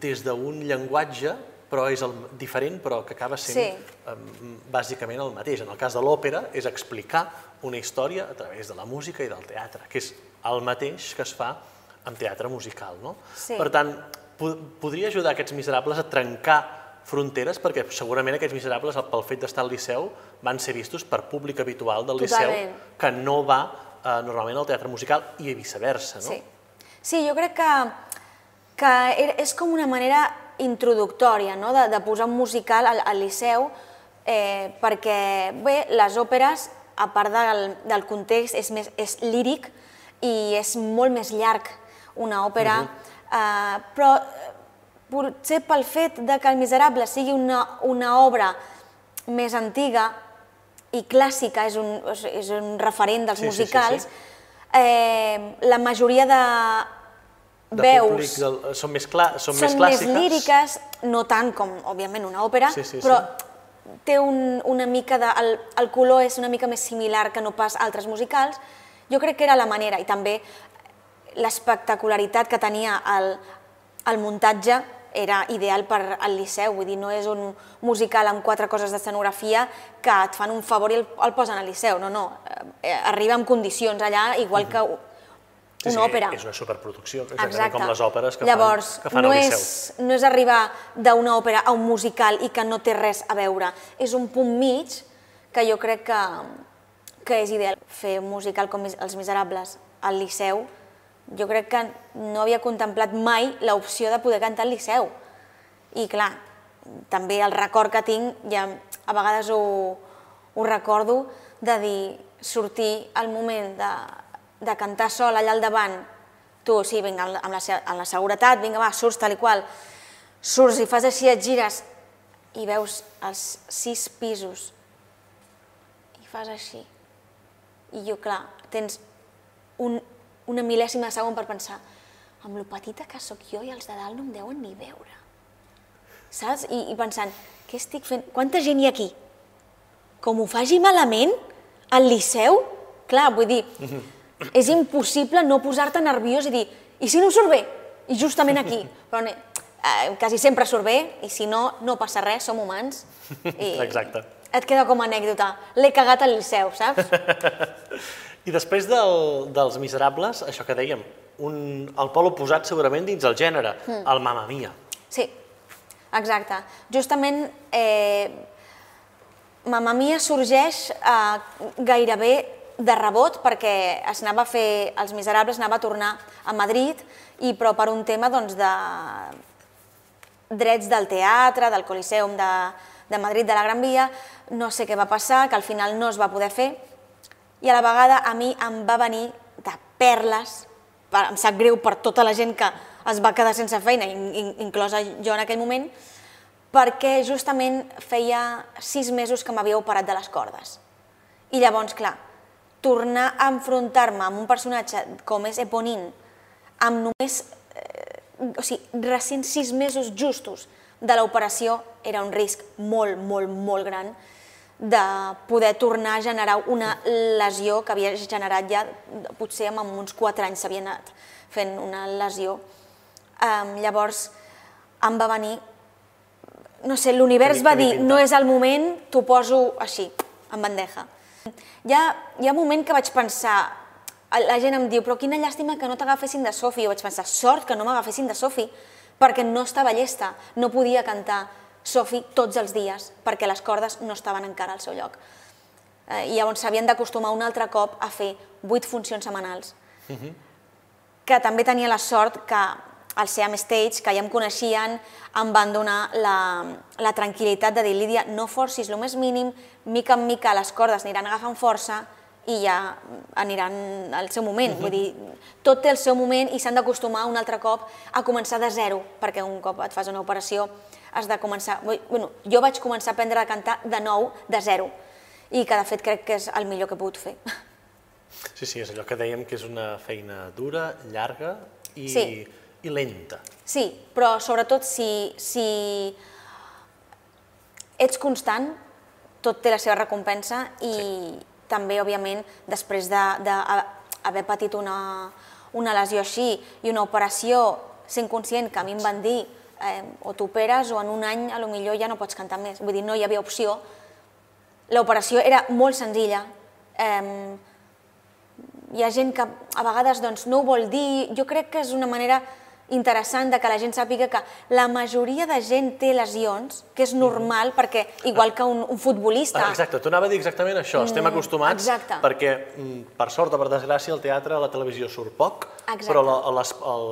des d'un llenguatge però és el diferent, però que acaba sent
Sí.
em, bàsicament el mateix. En el cas de l'òpera és explicar una història a través de la música i del teatre, que és el mateix que es fa amb teatre musical. No?
Sí.
Per tant, po podria ajudar aquests miserables a trencar fronteres, perquè segurament aquests miserables, pel fet d'estar al Liceu, van ser vistos per públic habitual del Liceu,
Totalment.
que no va eh, normalment al teatre musical i viceversa. No?
Sí. sí, jo crec que, que és com una manera introductòria no? de, de posar un musical al, al Liceu, eh, perquè bé, les òperes, a part del, del context, és, més, és líric i és molt més llarg una òpera, eh, però eh, potser pel fet de que El Miserable sigui una, una obra més antiga i clàssica, és un, és- un referent dels
Sí, sí, sí,
musicals,
sí.
Eh, la majoria de
De
veus
públic, del, són més, clà, són,
són
més
més
clàssiques.
líriques, no tant com, òbviament, una òpera,
Sí, sí, sí.
però té un, una mica de... El, el color és una mica més similar que no pas altres musicals. Jo crec que era la manera, i també l'espectacularitat que tenia el, el muntatge era ideal per al Liceu, vull dir, no és un musical amb quatre coses d'escenografia que et fan un favor i el, el posen al Liceu, no, no, eh, arriba amb condicions allà, igual que
Sí,
una
sí,
òpera.
És una superproducció, exactament com les òperes que
Llavors,
fan, que fan
no
al Liceu.
és, no és arribar d'una òpera a un musical i que no té res a veure. És un punt mig que jo crec que, que és ideal. Fer un musical com Els Miserables al Liceu, jo crec que no havia contemplat mai l'opció de poder cantar al Liceu. I clar, també el record que tinc, ja a vegades ho, ho recordo, de dir, sortir al moment de, de cantar sol allà al davant, tu, sí, vinga, amb la, amb la, seguretat, vinga, va, surts tal i qual, surts i fas així, et gires i veus els sis pisos i fas així. I jo, clar, tens un, una mil·lèsima de segon per pensar amb lo petita que sóc jo i els de dalt no em deuen ni veure. Saps? I, i pensant, què estic fent? Quanta gent hi ha aquí? Com ho faci malament, al Liceu? Clar, vull dir, és impossible no posar-te nerviós i dir, i si no surt bé? I justament aquí. Però eh, quasi sempre surt bé, i si no, no passa res, som humans. I
Exacte.
Et queda com a anècdota. L'he cagat al Liceu, saps?
I després del, dels miserables, això que dèiem, un, el pol oposat segurament dins el gènere,
Hmm.
el Mamma Mia.
Sí, exacte. Justament, eh, Mamma Mia sorgeix eh, gairebé de rebot perquè es anava a fer, Els Miserables anava a tornar a Madrid, i però per un tema doncs, de drets del teatre, del Coliseum de, de Madrid, de la Gran Via, no sé què va passar, que al final no es va poder fer, i a la vegada a mi em va venir de perles, per- em sap greu per tota la gent que es va quedar sense feina, in- in- inclosa jo en aquell moment, perquè justament feia sis mesos que m'havia operat de les cordes. I llavors, clar, tornar a enfrontar-me amb un personatge com és Eponin, amb només eh, o sigui, recent sis mesos justos de l'operació, era un risc molt, molt, molt gran de poder tornar a generar una lesió que havia generat ja, potser amb uns 4 anys s'havia anat fent una lesió. Um, llavors em va venir, no sé, l'univers va dir, no és el moment, t'ho poso així, en bandeja. Hi ha, hi ha un moment que vaig pensar, la gent em diu, però quina llàstima que no t'agafessin de Sofi. Jo vaig pensar, sort que no m'agafessin de Sofi, perquè no estava llesta, no podia cantar Sofi tots els dies, perquè les cordes no estaven encara al seu lloc. Eh, I llavors s'havien d'acostumar un altre cop a fer vuit funcions setmanals, que també tenia la sort que al Seam Stage, que ja em coneixien, em van donar la, la tranquil·litat de dir, Lídia, no forcis el més mínim, mica en mica les cordes aniran agafant força i ja aniran al seu moment. Vull dir, tot té el seu moment i s'han d'acostumar un altre cop a començar de zero, perquè un cop et fas una operació has de començar... Bueno, jo vaig començar a aprendre a cantar de nou, de zero, i que de fet crec que és el millor que he pogut fer.
Sí, sí, és allò que dèiem que és una feina dura, llarga i
Sí.
I lenta.
Sí, però sobretot si, si ets constant, tot té la seva recompensa i sí. també, òbviament, després d'haver patit una, una lesió així i una operació, sent conscient que a mi em van dir eh, o t'operes o en un any a lo millor ja no pots cantar més. Vull dir, no hi havia opció. L'operació era molt senzilla. Eh, hi ha gent que a vegades doncs, no ho vol dir. Jo crec que és una manera interessant de que la gent sàpiga que la majoria de gent té lesions, que és normal, mm. perquè igual que un, un futbolista...
Ah, exacte, t'ho anava a dir exactament això, mm, estem acostumats,
exacte.
perquè mm, per sort o per desgràcia el teatre, la televisió surt poc, exacte. però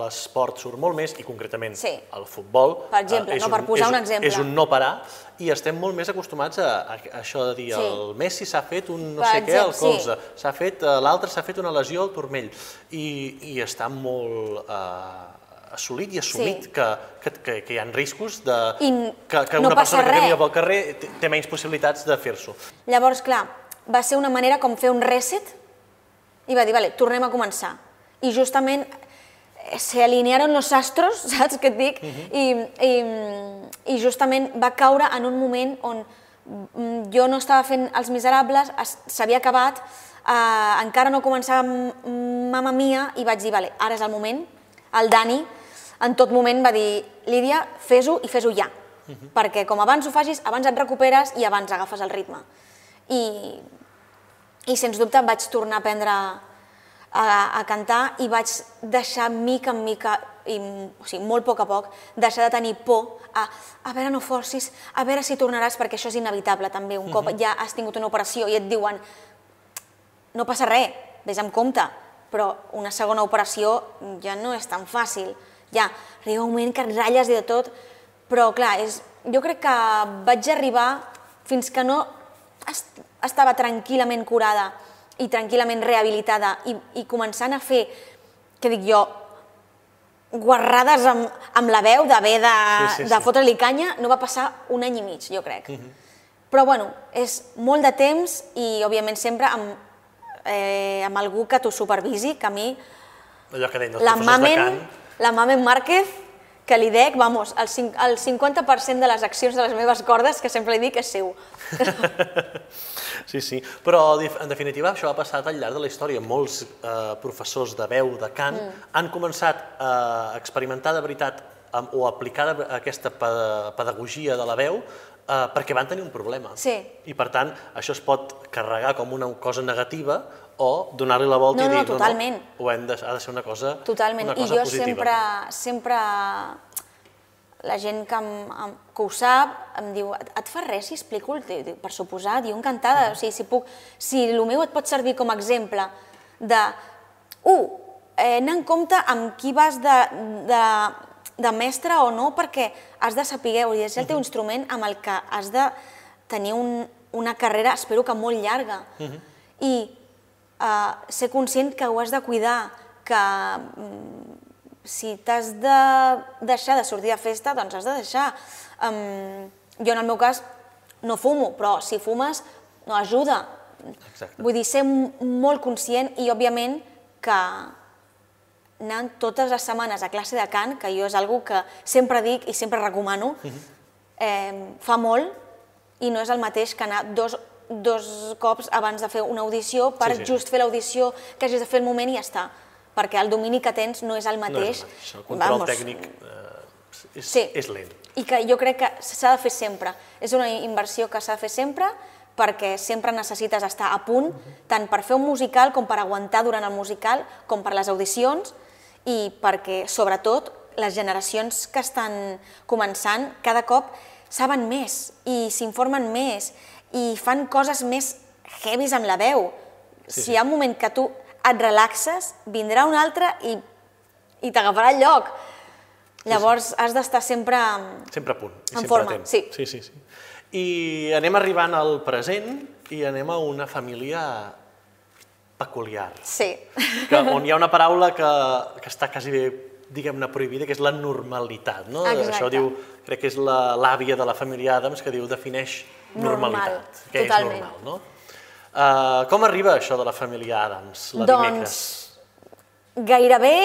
l'esport surt molt més, i concretament
sí.
el futbol...
Per exemple,
eh,
no, per posar
un,
un exemple.
És un no parar, i estem molt més acostumats a, a, a això de dir sí. el Messi s'ha fet un no per sé exemple, què al colze, sí. s'ha fet, eh, l'altre s'ha fet una lesió al turmell, i, i està molt... Eh, assolit i assumit sí. que, que, que, que hi ha riscos de,
I
que, que
no
una persona
res.
que camina pel carrer té, menys possibilitats de fer-s'ho.
Llavors, clar, va ser una manera com fer un reset i va dir, vale, tornem a començar. I justament eh, se alinearon los astros, saps què et dic? Uh -huh. I, i, I justament va caure en un moment on mm, jo no estava fent Els Miserables, s'havia acabat, eh, encara no començava Mamma Mia i vaig dir, vale, ara és el moment. El Dani en tot moment va dir Lídia, fes-ho i fes-ho ja, uh -huh. perquè com abans ho facis, abans et recuperes i abans agafes el ritme. I, i sens dubte vaig tornar a aprendre a, a cantar i vaig deixar mica en mica, i, o sigui, molt a poc a poc, deixar de tenir por a, a veure, no forcis, a veure si tornaràs, perquè això és inevitable també. Un uh -huh. cop ja has tingut una operació i et diuen no passa res, vés amb compte, però una segona operació ja no és tan fàcil ja arriba un moment que ratlles i de tot, però clar, és, jo crec que vaig arribar fins que no est estava tranquil·lament curada i tranquil·lament rehabilitada i, i començant a fer, què dic jo, guarrades amb, amb la veu d'haver de, sí, sí, sí. de fotre-li canya, no va passar un any i mig, jo crec. Uh mhm. -huh. Però bueno, és molt de temps i òbviament sempre amb, eh, amb algú que t'ho supervisi, que a mi...
Allò que deien els la professors mamen, de cant
la Mamen Márquez, que li dec, vamos, el, el 50% de les accions de les meves cordes, que sempre li dic, és seu.
Sí, sí, però en definitiva això ha passat al llarg de la història. Molts eh, professors de veu, de cant, mm. han començat a experimentar de veritat o aplicar aquesta pedagogia de la veu eh, perquè van tenir un problema.
Sí.
I per tant, això es pot carregar com una cosa negativa o donar-li la volta
no,
i dir,
no, totalment.
no, no, ho hem de, ha de ser una cosa,
totalment.
una cosa
I jo
positiva.
sempre, sempre, la gent que, em, que ho sap em diu, et fa res si explico? Per suposar, diu encantada, mm. o sigui, si, puc, si el meu et pot servir com a exemple de, un, eh, anar en compte amb qui vas de, de, de mestre o no, perquè has de saber, és el teu mm -hmm. instrument amb el que has de tenir un, una carrera, espero que molt llarga. Mm -hmm. I uh, ser conscient que ho has de cuidar, que um, si t'has de deixar de sortir de festa, doncs has de deixar. Um, jo, en el meu cas, no fumo, però si fumes, no ajuda.
Exacte.
Vull dir, ser molt conscient i, òbviament, que anant totes les setmanes a classe de cant, que jo és algo que sempre dic i sempre recomano, uh mhm. -huh. eh, fa molt i no és el mateix que anar dos dos cops abans de fer una audició per sí, sí. just fer l'audició que hagis de fer el moment i ja està. Perquè el domini que tens no és el mateix. No és
el, el control Vamos. tècnic eh, és,
sí.
és lent.
I que jo crec que s'ha de fer sempre. És una inversió que s'ha de fer sempre perquè sempre necessites estar a punt, uh -huh. tant per fer un musical com per aguantar durant el musical, com per les audicions, i perquè, sobretot, les generacions que estan començant cada cop saben més i s'informen més i fan coses més heavies amb la veu. Sí, si hi ha un moment que tu et relaxes, vindrà un altre i, i t'agafarà el lloc. Llavors sí, sí. has d'estar sempre...
Sempre a punt.
I en forma, sí.
sí. Sí, sí. I anem arribant al present i anem a una família peculiar.
Sí.
Que, on hi ha una paraula que, que està quasi bé diguem-ne, prohibida, que és la normalitat. No?
Exacte.
Això diu, crec que és l'àvia de la família Adams, que diu, defineix normalitat, Normal, que totalment. és normal, no? Uh, com arriba això de la família Adams, la
doncs, dimecres? gairebé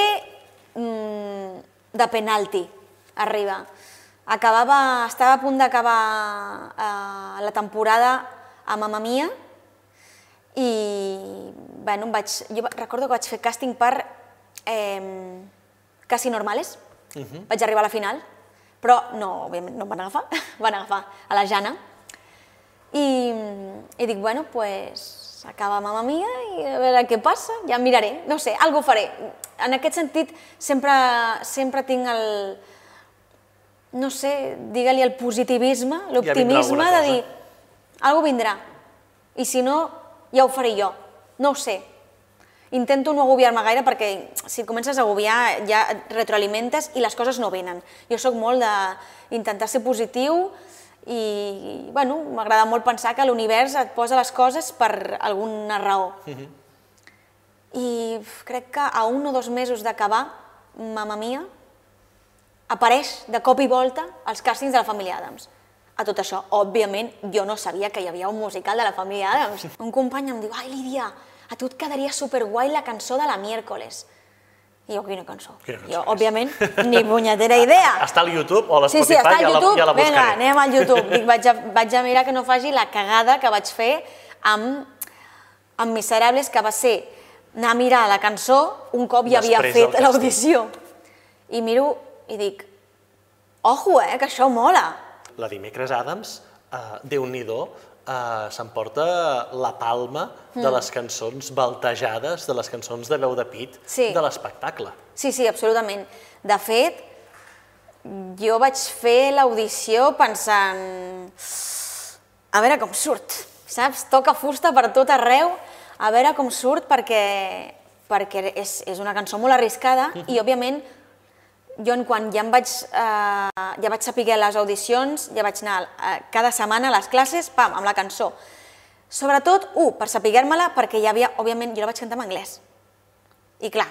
mm, de penalti, arriba. Acabava, estava a punt d'acabar eh, la temporada a Mamma Mia i bueno, vaig, jo recordo que vaig fer càsting per eh, Casi Normales, uh -huh. vaig arribar a la final, però no, òbviament no em van agafar, van agafar a la Jana i, i dic, bueno, pues acaba Mamma Mia i a veure què passa, ja miraré, no sé, algo faré. En aquest sentit, sempre, sempre tinc el, no sé, digue-li el positivisme, l'optimisme ja de dir, algo vindrà. I si no, ja ho faré jo. No ho sé. Intento no agobiar-me gaire perquè si comences a agobiar ja et retroalimentes i les coses no venen. Jo sóc molt d'intentar ser positiu i bueno, m'agrada molt pensar que l'univers et posa les coses per alguna raó. Uh mhm. -huh. I crec que a un o dos mesos d'acabar, Mamma Mia apareix de cop i volta als càstings de la família Adams. A tot això, òbviament, jo no sabia que hi havia un musical de la família Adams. Un company em diu, ai, Lídia, a tu et quedaria superguai la cançó de la miércoles. I jo, quina cançó? Quina cançó jo, és? òbviament, ni punyetera idea.
Està al YouTube o a l'Spotify?
Sí, sí, està al YouTube.
Ja la, ja la buscaré.
Vinga, anem al YouTube. Dic, vaig, a, vaig a mirar que no faci la cagada que vaig fer amb, amb Miserables, que va ser anar a mirar la cançó un cop ja havia fet l'audició. I miro i dic, ojo, eh, que això mola.
La Dimecres Adams, uh, Déu-n'hi-do, eh, s'emporta la palma mm. de les cançons baltejades, de les cançons de veu de pit sí. de l'espectacle.
Sí, sí, absolutament. De fet, jo vaig fer l'audició pensant a veure com surt, saps? Toca fusta per tot arreu, a veure com surt perquè, perquè és, és una cançó molt arriscada mm -hmm. i, òbviament, jo quan ja em vaig, eh, ja vaig saber les audicions, ja vaig anar eh, cada setmana a les classes, pam, amb la cançó. Sobretot, un, per saber-me-la, perquè hi havia, òbviament, jo la vaig cantar en anglès. I clar,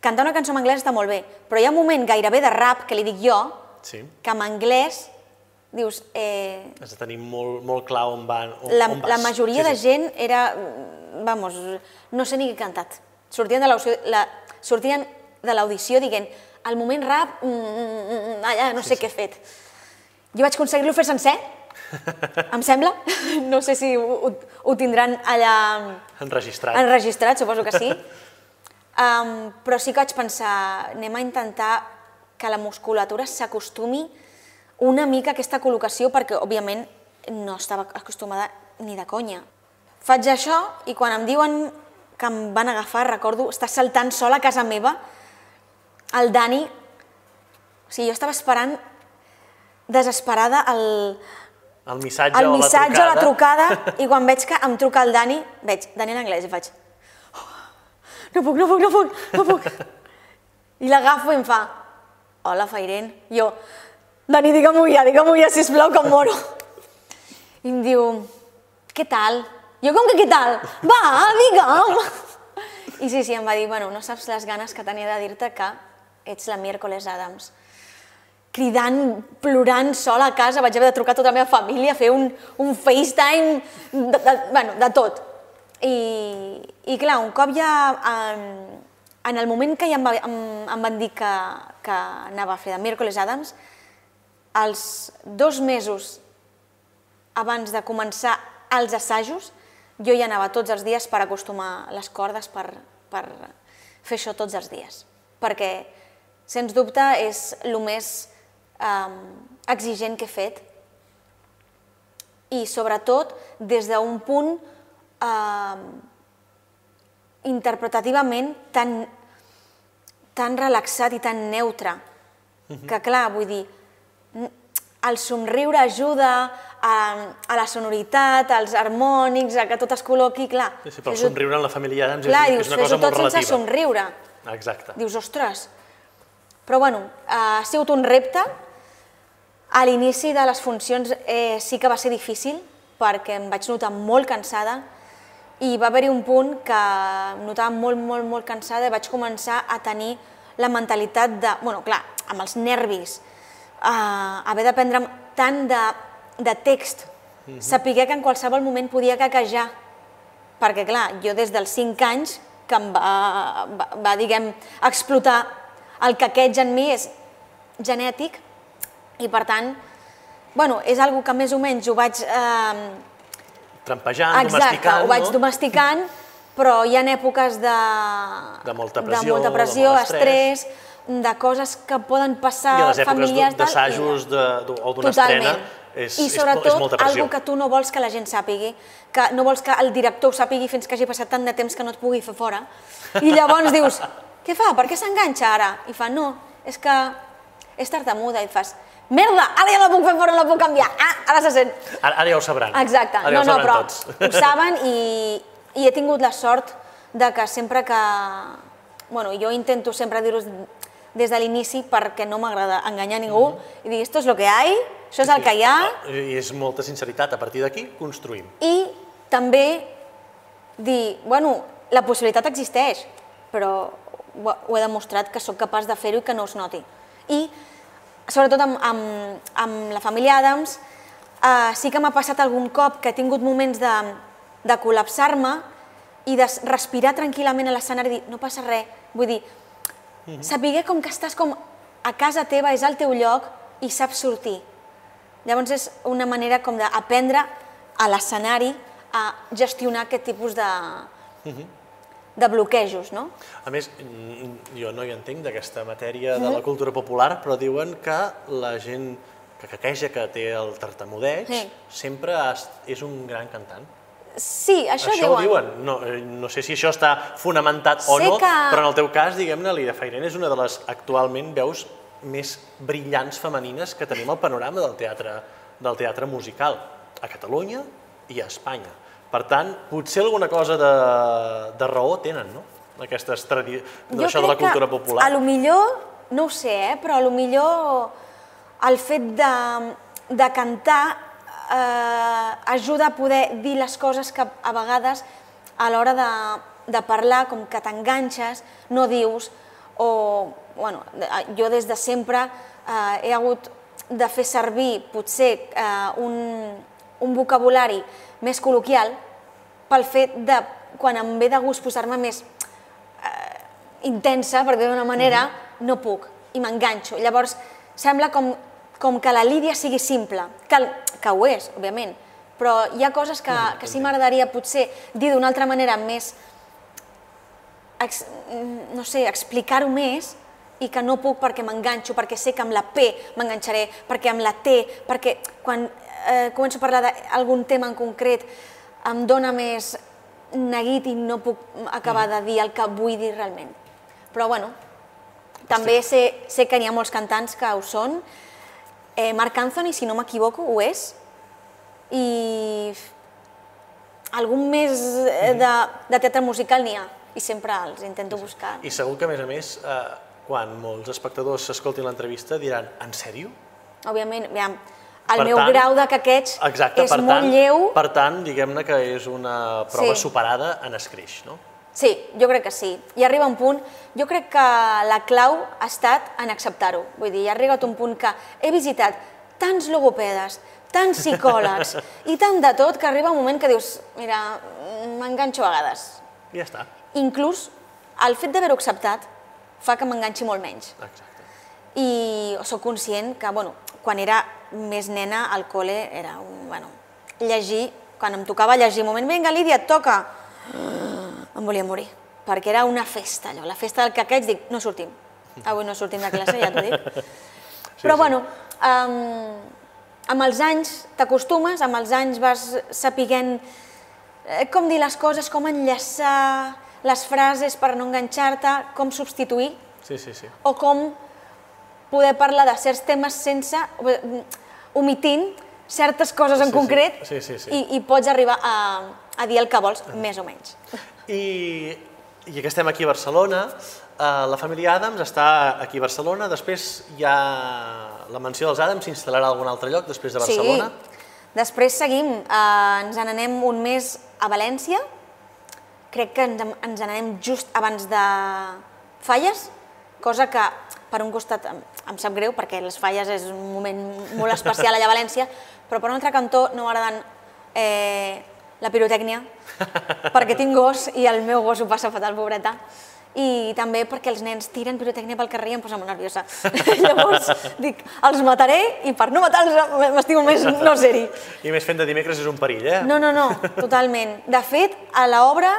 cantar una cançó en anglès està molt bé, però hi ha un moment gairebé de rap, que li dic jo, sí. que en anglès dius... Eh,
Has de tenir molt, molt clar on, van, on,
la,
on vas.
La majoria sí, de gent era, vamos, no sé ni què he cantat. Sortien de l'audició dient al moment rap, mm, mm, mm, allà no sé sí, què he fet. Jo vaig aconseguir-lo fer sencer, em sembla. No sé si ho, ho tindran allà...
Enregistrat.
Enregistrat, suposo que sí. Um, però sí que vaig pensar, anem a intentar que la musculatura s'acostumi una mica a aquesta col·locació perquè, òbviament, no estava acostumada ni de conya. Faig això i quan em diuen que em van agafar, recordo estar saltant sola a casa meva el Dani, o sigui, jo estava esperant desesperada el,
el missatge,
el
o,
missatge
la
o la trucada i quan veig que em truca el Dani, veig Dani en anglès i faig oh, no puc, no puc, no puc, no puc. I l'agafo i em fa hola, Fairen. Jo, Dani, digue-m'ho ja, digue-m'ho ja, sisplau, que em moro. I em diu, què tal? Jo, com que què tal? Va, digue'm. I sí, sí, em va dir, bueno, no saps les ganes que tenia de dir-te que ets la Miércoles Adams. Cridant, plorant sola a casa, vaig haver de trucar a tota la meva família, fer un, un FaceTime, de, de, bueno, de tot. I, I clar, un cop ja, en, en el moment que ja em, va, em, em van dir que, que anava a fer de Miércoles Adams, els dos mesos abans de començar els assajos, jo ja anava tots els dies per acostumar les cordes per, per fer això tots els dies. Perquè sens dubte és el més eh, exigent que he fet i sobretot des d'un punt eh, interpretativament tan, tan relaxat i tan neutre, uh -huh. que clar, vull dir, el somriure ajuda a, a la sonoritat, als harmònics, a que tot es col·loqui, clar.
Sí, sí però el somriure en la família Adams
clar,
és, és una cosa molt relativa. Clar,
dius, sense somriure.
Exacte.
Dius, ostres, però bueno, ha sigut un repte. A l'inici de les funcions eh, sí que va ser difícil perquè em vaig notar molt cansada i va haver-hi un punt que em notava molt, molt, molt cansada i vaig començar a tenir la mentalitat de, bueno, clar, amb els nervis, eh, haver d'aprendre tant de, de text, mm -hmm. saber que en qualsevol moment podia caquejar, perquè clar, jo des dels 5 anys que em va, va, va diguem, explotar el caqueig en mi és genètic i per tant, bueno, és algo que més o menys ho vaig... Eh,
Trampejant,
exacte,
domesticant,
ho vaig
no?
domesticant, però hi ha èpoques de...
De molta
de
pressió,
molta
de
pressió
molt estrès.
estrès, de coses que poden passar
I a les èpoques d'assajos de- o d'una estrena és,
I
és,
sobretot,
és molta pressió.
algo que tu no vols que la gent sàpigui, que no vols que el director ho sàpigui fins que hagi passat tant de temps que no et pugui fer fora. I llavors dius, què fa? Per què s'enganxa ara? I fa, no, és que és tartamuda. I fas, merda, ara ja la puc fer fora, no la puc canviar. Ah, ara se sent.
Ara, ara ja ho sabran.
Exacte,
Ara ja
no,
ho
no,
sabran
però
tots.
ho saben i, i he tingut la sort de que sempre que... Bueno, jo intento sempre dir-ho des de l'inici perquè no m'agrada enganyar ningú i dir, esto es lo que hay, això és el que hi ha,
I és molta sinceritat. A partir d'aquí construïm.
i també dir, bueno, la possibilitat existeix, però ho, he demostrat que sóc capaç de fer-ho i que no es noti. I, sobretot amb, amb, amb la família Adams, eh, sí que m'ha passat algun cop que he tingut moments de, de col·lapsar-me i de respirar tranquil·lament a l'escenari i dir, no passa res. Vull dir, saber com que estàs com a casa teva, és al teu lloc i saps sortir. Llavors és una manera com d'aprendre a l'escenari a gestionar aquest tipus de, de bloquejos, no?
A més, jo no hi entenc d'aquesta matèria de la cultura popular, però diuen que la gent que caqueja, que té el tartamudeig,
Sí.
sempre és un gran cantant.
Sí, això,
Això
diuen.
ho diuen. No, eh, no sé si això està fonamentat o
Sé
no,
que-
però en el teu cas, diguem-ne, l'Ida Fairen és una de les actualment veus més brillants femenines que tenim al panorama del teatre, del teatre musical, a Catalunya i a Espanya. Per tant, potser alguna cosa de, de raó tenen, no? Aquestes tradi...
Jo
això de la
crec que
cultura popular.
A lo millor, no ho sé, eh, però a lo millor el fet de, de cantar eh, ajuda a poder dir les coses que a vegades a l'hora de, de parlar, com que t'enganxes, no dius, o, bueno, jo des de sempre eh, he hagut de fer servir potser eh, un, un vocabulari més col·loquial pel fet de, quan em ve de gust posar-me més intensa, per dir d'una manera, no puc i m'enganxo. Llavors, sembla com, com que la lídia sigui simple, que, que ho és, òbviament, però hi ha coses que, que sí m'agradaria potser dir d'una altra manera més, ex, no sé, explicar-ho més i que no puc perquè m'enganxo, perquè sé que amb la P m'enganxaré, perquè amb la T, perquè quan eh, començo a parlar d'algun tema en concret em dóna més neguit i no puc acabar de dir el que vull dir realment. Però bueno, també sé, sé que n'hi ha molts cantants que ho són. Eh, Marc Anthony, si no m'equivoco, ho és. I algun més eh, de, de teatre musical n'hi ha i sempre els intento buscar.
I segur que, a més a més, eh, quan molts espectadors s'escoltin l'entrevista diran en sèrio?
Òbviament, aviam, el
Per
meu
tant-
grau de caqueig
Exacte,
és
per
molt
tant,
lleu.
Per tant, diguem-ne que és una prova
Sí.
superada en escreix, no?
Sí, jo crec que sí. I arriba un punt, jo crec que la clau ha estat en acceptar-ho. Vull dir, ha arribat un punt que he visitat tants logopedes, tants psicòlegs i tant de tot que arriba un moment que dius, mira, m'enganxo a vegades.
I ja està.
Inclús el fet d'haver-ho acceptat fa que m'enganxi molt menys.
Exacte.
I sóc conscient que, bueno, quan era més nena al col·le era un, bueno, llegir, quan em tocava llegir, un moment, vinga, Lídia, et toca, em volia morir, perquè era una festa, allò, la festa del caqueig, dic, no sortim, avui no sortim de classe, ja t'ho dic. Però,
sí.
bueno, um, amb els anys t'acostumes, amb els anys vas sapiguent eh, com dir les coses, com enllaçar les frases per no enganxar-te, com substituir,
Sí, sí, sí.
o com poder parlar de certs temes sense, omitint certes coses en
Sí, sí.
concret
Sí, sí, sí.
I, i pots arribar a, a dir el que vols, més o menys.
I, i que estem aquí a Barcelona, eh, la família Adams està aquí a Barcelona, després hi ha la mansió dels Adams, s'instal·larà a algun altre lloc després de Barcelona?
Sí. Després seguim, eh, ens n'anem un mes a València, crec que ens, en- ens n'anem just abans de Falles, cosa que per un costat em, em sap greu perquè les Falles és un moment molt especial allà a València, però per un altre cantó no m'agraden eh, la pirotècnia, perquè tinc gos i el meu gos ho passa fatal, pobreta, i també perquè els nens tiren pirotècnia pel carrer i em posa molt nerviosa. Llavors dic, els mataré i per no matar-los m'estimo més no ser-hi.
I més fent de dimecres és un perill, eh?
No, no, no, totalment. De fet, a l'obra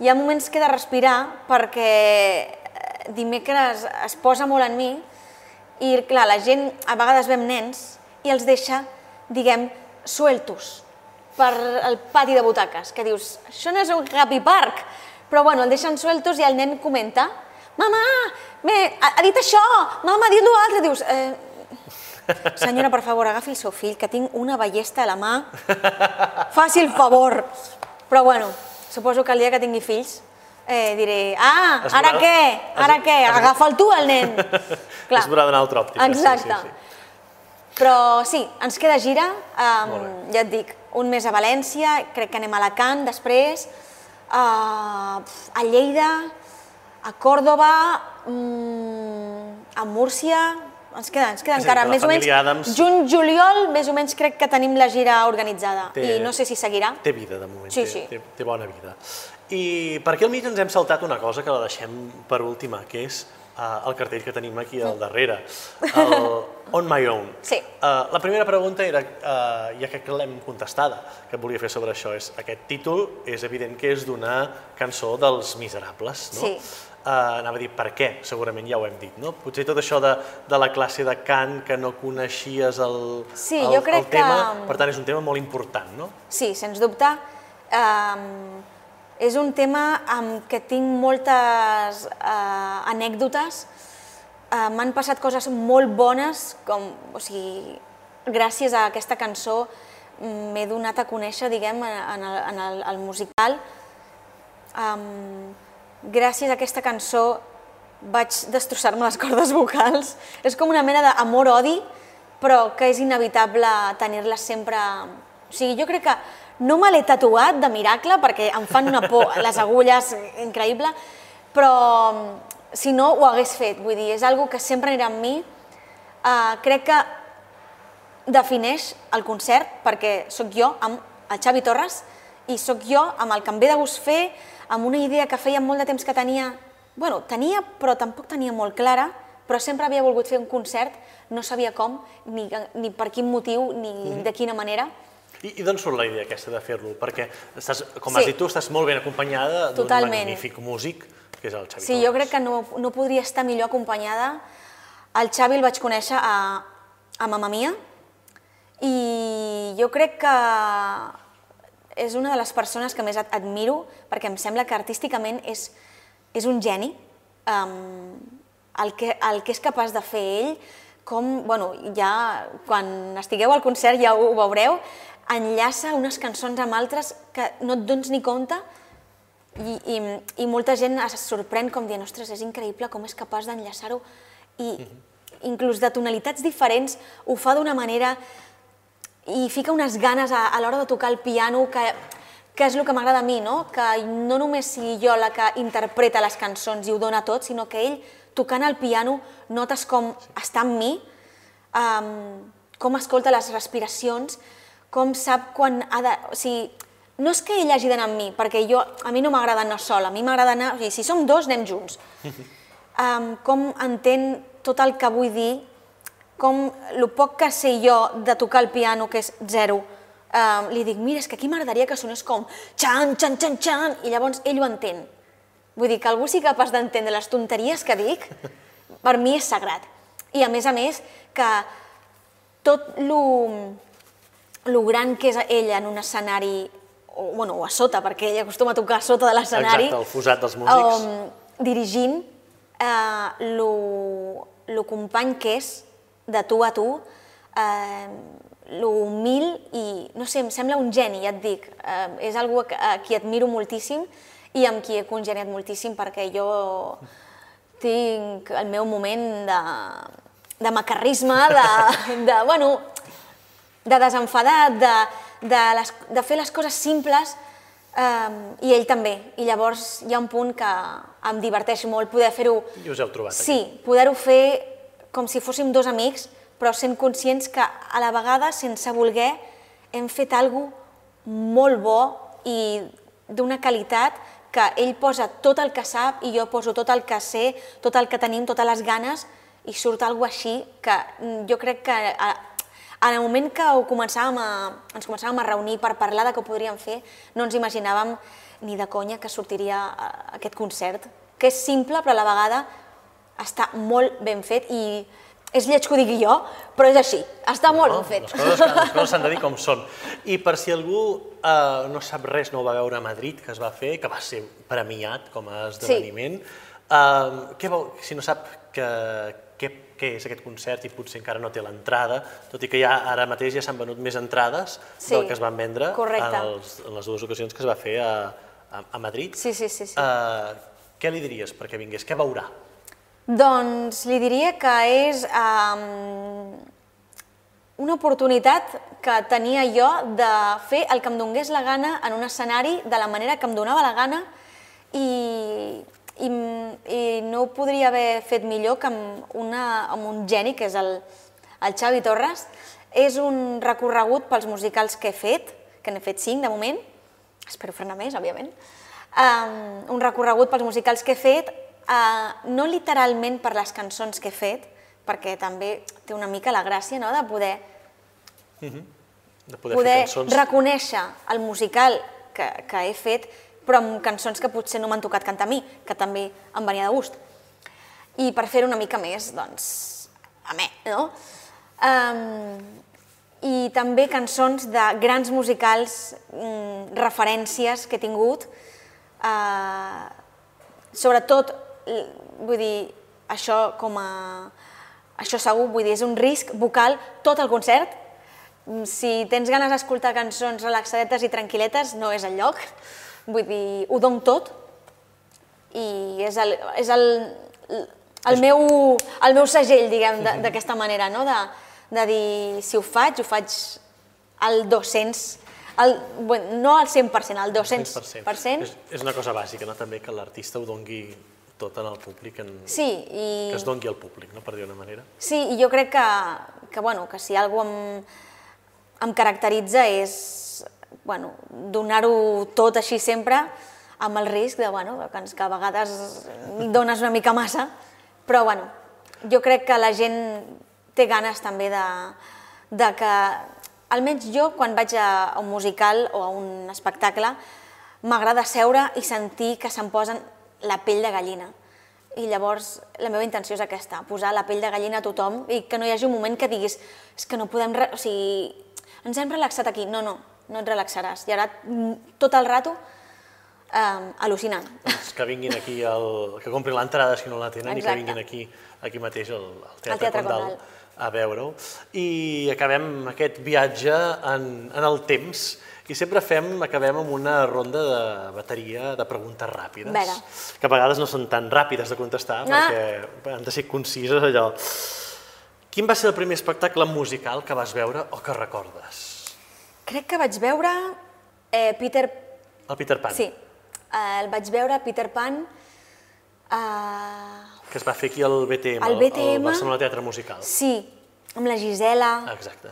hi ha moments que he de respirar perquè dimecres es posa molt en mi i, clar, la gent a vegades vem nens i els deixa, diguem, sueltos per el pati de butaques, que dius, això no és un happy park, però bueno, el deixen sueltos i el nen comenta «Mama, me, ha, ha dit això! Mama, ha dit l'altre!» Dius, eh, senyora, per favor, agafi el seu fill, que tinc una ballesta a la mà, faci el favor. Però bueno, suposo que el dia que tingui fills eh, diré, ah,
Es
ara què? Ara
es-
què? Agafa'l tu, el nen.
Es veurà d'una altra òptica.
Exacte.
Sí, sí, sí.
Però sí, ens queda gira, um, ja et dic, un mes a València, crec que anem a Alacant després, uh, a Lleida, a Còrdoba, mm, a Múrcia, ens queda, ens queda
dir,
encara més o menys
Adams-
juny, juliol, més o menys crec que tenim la gira organitzada
Té-
i no sé si seguirà.
Té vida, de moment.
Sí,
té,
sí.
Té, té bona vida. I per aquí al mig ens hem saltat una cosa que la deixem per última, que és uh, el cartell que tenim aquí al darrere, el On My Own.
Sí.
Uh, la primera pregunta era, uh, ja que l'hem contestada, que et volia fer sobre això, és aquest títol és evident que és d'una cançó dels Miserables, no?
Sí.
Uh, anava a dir per què, segurament ja ho hem dit, no? Potser tot això de, de la classe de cant, que no coneixies el,
Sí,
el,
jo crec
el tema,
que-
per tant és un tema molt important, no?
Sí, sens dubte. Um, és un tema amb què tinc moltes uh, anècdotes. Uh, M'han passat coses molt bones, com, o sigui, gràcies a aquesta cançó mm, m'he donat a conèixer, diguem, en el, en el, el musical. Um, gràcies a aquesta cançó vaig destrossar-me les cordes vocals. És com una mena d'amor-odi, però que és inevitable tenir-les sempre... O sigui, jo crec que no me l'he tatuat de miracle perquè em fan una por les agulles increïble, però si no ho hagués fet, vull dir, és algo que sempre anirà amb mi. Uh, crec que defineix el concert perquè sóc jo amb el Xavi Torres i sóc jo amb el que em ve de gust fer, amb una idea que feia molt de temps que tenia, bueno, tenia però tampoc tenia molt clara, però sempre havia volgut fer un concert, no sabia com, ni, ni per quin motiu, ni de quina manera.
I, i d'on surt la idea aquesta de fer-lo? Perquè, estàs, com
Sí.
has dit tu, estàs molt ben acompanyada d'un magnífic músic, que és el Xavi
Sí, jo crec que no, no podria estar millor acompanyada. El Xavi el vaig conèixer a, a Mamma Mia i jo crec que és una de les persones que més ad- admiro perquè em sembla que artísticament és, és un geni. Um, el, que, el que és capaç de fer ell, com, bueno, ja quan estigueu al concert ja ho veureu, enllaça unes cançons amb altres que no et dones ni compte i, i, i molta gent es sorprèn com dient, ostres, és increïble com és capaç d'enllaçar-ho i inclús de tonalitats diferents ho fa d'una manera i fica unes ganes a, a l'hora de tocar el piano que, que és el que m'agrada a mi, no? que no només sigui jo la que interpreta les cançons i ho dona tot, sinó que ell, tocant el piano, notes com està amb mi, um, com escolta les respiracions, com sap quan ha de... O sigui, no és que ell hagi d'anar amb mi, perquè jo, a mi no m'agrada anar sola, a mi m'agrada anar... O sigui, si som dos, anem junts. Um, com entén tot el que vull dir, com el poc que sé jo de tocar el piano, que és zero, um, li dic, mira, és que aquí m'agradaria que sonés com xan, xan, xan, xan, i llavors ell ho entén. Vull dir que algú sigui capaç d'entendre les tonteries que dic, per mi és sagrat. I a més a més, que tot lo, lo gran que és ell en un escenari, o, bueno, o a sota, perquè ell acostuma a tocar a sota de l'escenari,
Exacte, el fosat dels músics.
um, dirigint eh, lo, lo company que és de tu a tu, eh, lo humil i, no sé, em sembla un geni, ja et dic. Eh, és algú a, a qui admiro moltíssim i amb qui he congeniat moltíssim perquè jo tinc el meu moment de, de macarrisme, de, de, bueno, de desenfadat, de, de, les, de fer les coses simples um, i ell també. I llavors hi ha un punt que em diverteix molt poder fer-ho...
I us heu trobat aquí.
Sí, poder-ho fer com si fóssim dos amics, però sent conscients que a la vegada, sense voler, hem fet alguna molt bo i d'una qualitat que ell posa tot el que sap i jo poso tot el que sé, tot el que tenim, totes les ganes, i surt alguna així que jo crec que a, en el moment que ho començàvem a, ens començàvem a reunir per parlar de què ho podríem fer, no ens imaginàvem ni de conya que sortiria eh, aquest concert, que és simple però a la vegada està molt ben fet i és lleig que ho digui jo, però és així, està molt
No,
ben fet.
les coses, coses s'han de dir com són. I per si algú eh, no sap res, no ho va veure a Madrid, que es va fer, que va ser premiat com a esdeveniment, eh, què vol, si no sap que, què, és aquest concert i potser encara no té l'entrada, tot i que ja ara mateix ja s'han venut més entrades
Sí,
del que es van vendre
correcte.
en, els, en les dues ocasions que es va fer a, a, a Madrid.
Sí, sí, sí. sí.
Eh, què li diries perquè vingués? Què veurà?
Doncs li diria que és um, una oportunitat que tenia jo de fer el que em donés la gana en un escenari de la manera que em donava la gana i, i, i no ho podria haver fet millor que amb, una, amb un geni, que és el, el Xavi Torres. És un recorregut pels musicals que he fet, que n'he fet cinc de moment, espero fer-ne més, òbviament, um, un recorregut pels musicals que he fet, uh, no literalment per les cançons que he fet, perquè també té una mica la gràcia no? de poder,
De poder,
poder
fer cançons...
reconèixer el musical que, que he fet, però amb cançons que potser no m'han tocat cantar a mi, que també em venia de gust. I per fer una mica més, doncs, a mi, no? Um, I també cançons de grans musicals, mm, referències que he tingut, uh, sobretot, vull dir, això com a... Això segur, vull dir, és un risc vocal tot el concert. Mm, Si tens ganes d'escoltar cançons relaxadetes i tranquil·letes, no és el lloc. Vull dir, ho dono tot i és el, és el, el, meu, el meu segell, diguem, d'aquesta manera, no? de, de dir, si ho faig, ho faig al 200, al, bueno, no al 100%, al 200%.
100%. És, és una cosa bàsica, no? també que l'artista ho dongui tot en el públic, en,
Sí, i...
que es dongui al públic, no? per dir una manera.
Sí, i jo crec que, que, bueno, que si alguna em, em caracteritza és bueno, donar-ho tot així sempre, amb el risc de, bueno, que, que a vegades dones una mica massa, però bueno, jo crec que la gent té ganes també de, de que, almenys jo, quan vaig a, un musical o a un espectacle, m'agrada seure i sentir que se'm posen la pell de gallina. I llavors la meva intenció és aquesta, posar la pell de gallina a tothom i que no hi hagi un moment que diguis és que no podem... O sigui, ens hem relaxat aquí. No, no, no et relaxaràs. I ara mm, tot el rato eh, al·lucinant.
Doncs que vinguin aquí, el, que comprin l'entrada si no la tenen i que
Exacte.
vinguin aquí, aquí mateix al, al Teatre,
Teatre
Condal,
Condal.
a veure-ho. I acabem aquest viatge en, en el temps i sempre fem, acabem amb una ronda de bateria de preguntes ràpides,
Vera.
que a vegades no són tan ràpides de contestar,
Ah.
perquè han de ser concises allò. Quin va ser el primer espectacle musical que vas veure o que recordes?
Crec que vaig veure eh, Peter...
El Peter Pan,
Sí, eh, el vaig veure Peter Pan eh,
que es va fer aquí al BTM,
Al BTM.
al Barcelona Teatre Musical.
sí, amb la Gisela.
Exacte.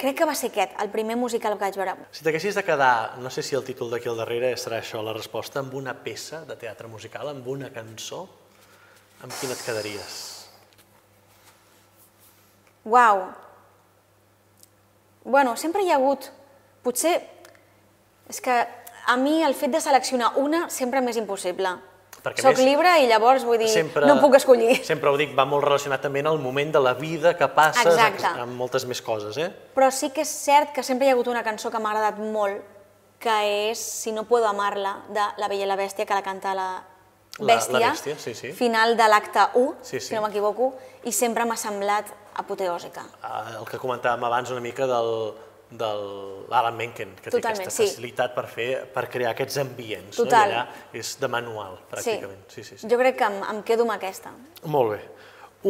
Crec que va ser aquest, el primer musical que vaig veure.
Si t'haguessis de quedar, no sé si el títol d'aquí al darrere serà això la resposta, amb una peça de teatre musical, amb una cançó, amb quina et quedaries?
Uau! Bueno, sempre hi ha hagut... Potser... És que a mi el fet de seleccionar una sempre m'és impossible.
Perquè
Soc
més-
llibre i llavors vull dir, no em puc escollir.
Sempre ho dic, va molt relacionat també en el moment de la vida que passes
Exacte.
amb moltes més coses, eh?
Però sí que és cert que sempre hi ha hagut una cançó que m'ha agradat molt, que és Si no puedo amarla, de La Bella i la Bèstia, que la canta la
La-
Bèstia,
la Bèstia, sí, sí.
final de l'acte 1,
Sí, sí.
si no m'equivoco, i sempre m'ha semblat apoteòsica.
Ah, El que comentàvem abans una mica del, del Alan Menken, que
Totalment,
té aquesta
sí.
facilitat per, fer, per crear aquests ambients.
Total.
No? I allà és de manual, pràcticament. Sí, sí, sí.
Jo crec que em, em quedo amb aquesta.
Molt bé.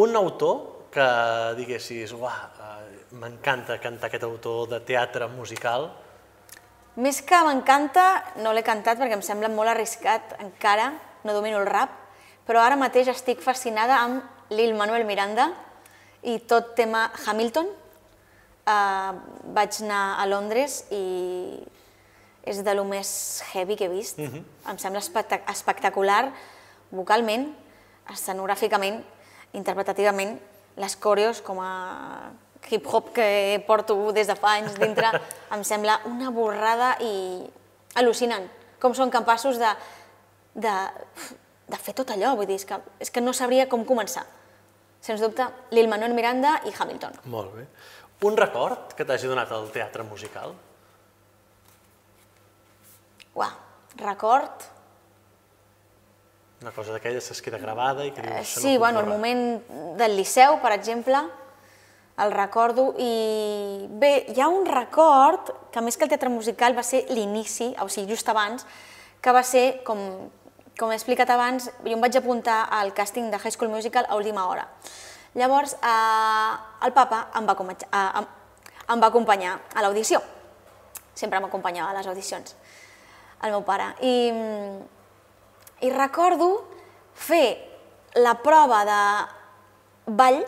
Un autor que diguessis, uah, eh, m'encanta cantar aquest autor de teatre musical,
Més que m'encanta, no l'he cantat perquè em sembla molt arriscat encara, no domino el rap, però ara mateix estic fascinada amb Lil Manuel Miranda i tot tema Hamilton. Uh, vaig anar a Londres i, és de lo més heavy que he vist. Em sembla espectac espectacular vocalment, escenogràficament, interpretativament, les coreos com a hip-hop que porto des de fa anys dintre, em sembla una borrada i al·lucinant. Com són capaços de, de, de fer tot allò, vull dir, és que, és que no sabria com començar. Sens dubte, Lil Manuel Miranda i Hamilton.
Molt bé. Un record que t'hagi donat el teatre musical?
Uah, record...
Una cosa d'aquelles que es queda gravada i que dius... "Això
Sí,
no
bueno, el
borrar".
moment del Liceu, per exemple, el recordo i... Bé, hi ha un record, que més que el teatre musical va ser l'inici, o sigui, just abans, que va ser, com, com he explicat abans, jo em vaig apuntar al càsting de High School Musical a última hora. Llavors, eh, el papa em va, eh, em, va acompanyar a l'audició. Sempre m'acompanyava a les audicions, el meu pare. I, mm, i recordo fer la prova de ball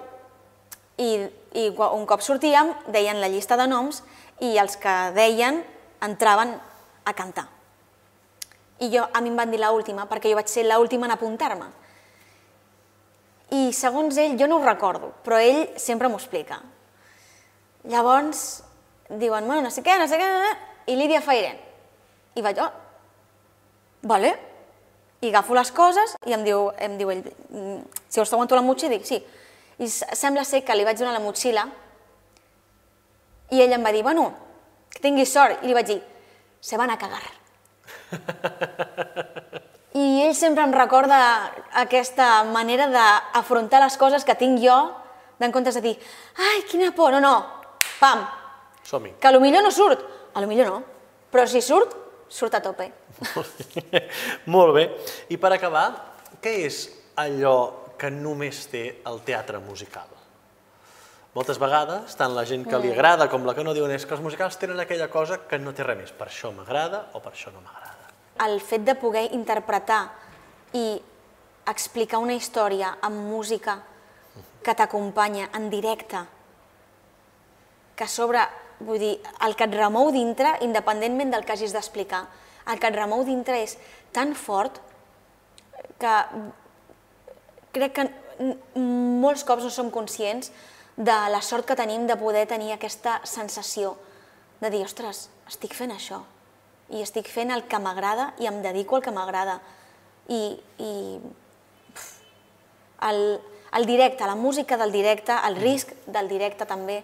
i, i un cop sortíem deien la llista de noms i els que deien entraven a cantar. I jo, a mi em van dir l'última, perquè jo vaig ser l'última en apuntar-me. I segons ell, jo no ho recordo, però ell sempre m'ho explica. Llavors, diuen, bueno, no sé què, no sé què, i Lídia Fairen. I vaig, oh, vale. I agafo les coses i em diu, em diu ell, "Mm, si us aguanto la motxilla, dic, sí. I sembla ser que li vaig donar la motxilla i ell em va dir, bueno, que tinguis sort. I li vaig dir, se van a cagar. I ell sempre em recorda aquesta manera d'afrontar les coses que tinc jo, d'en comptes de dir, ai, quina por, no, no, pam,
Som-hi.
que a lo millor no surt, a lo millor no, però si surt, surt a tope.
Molt bé. I per acabar, què és allò que només té el teatre musical? Moltes vegades, tant la gent que li agrada com la que no diuen és que els musicals tenen aquella cosa que no té res més. Per això m'agrada o per això no m'agrada.
El fet de poder interpretar i explicar una història amb música que t'acompanya en directe, que sobre, vull dir, el que et remou dintre, independentment del que hagis d'explicar, el que et remou dintre és tan fort que crec que molts cops no som conscients de la sort que tenim de poder tenir aquesta sensació de dir, ostres, estic fent això i estic fent el que m'agrada i em dedico al que m'agrada. I, i pf, el, el directe, la música del directe, el risc del directe també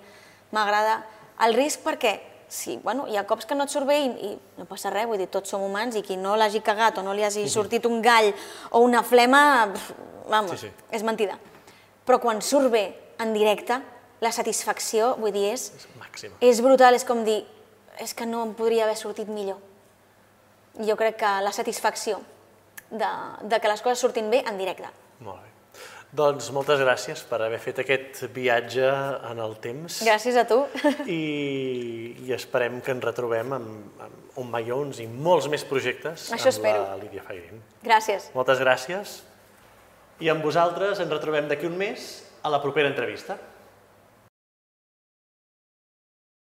m'agrada. El risc perquè, sí, bueno, hi ha cops que no et surt bé i, i no passa res, vull dir, tots som humans i qui no l'hagi cagat o no li hagi sortit un gall o una flema, pf, vamos,
Sí, sí.
és mentida. Però quan surt bé en directe, la satisfacció, vull dir, és,
És màxima.
és brutal, és com dir, és que no em podria haver sortit millor. Jo crec que la satisfacció de, de que les coses surtin bé en directe.
Molt bé. Doncs moltes gràcies per haver fet aquest viatge en el temps.
Gràcies a tu.
I, i esperem que ens retrobem amb, amb un Mayons i molts més projectes
Això
amb
espero.
la Lídia Fairín.
Gràcies.
Moltes gràcies. I amb vosaltres ens retrobem d'aquí un mes a la propera entrevista.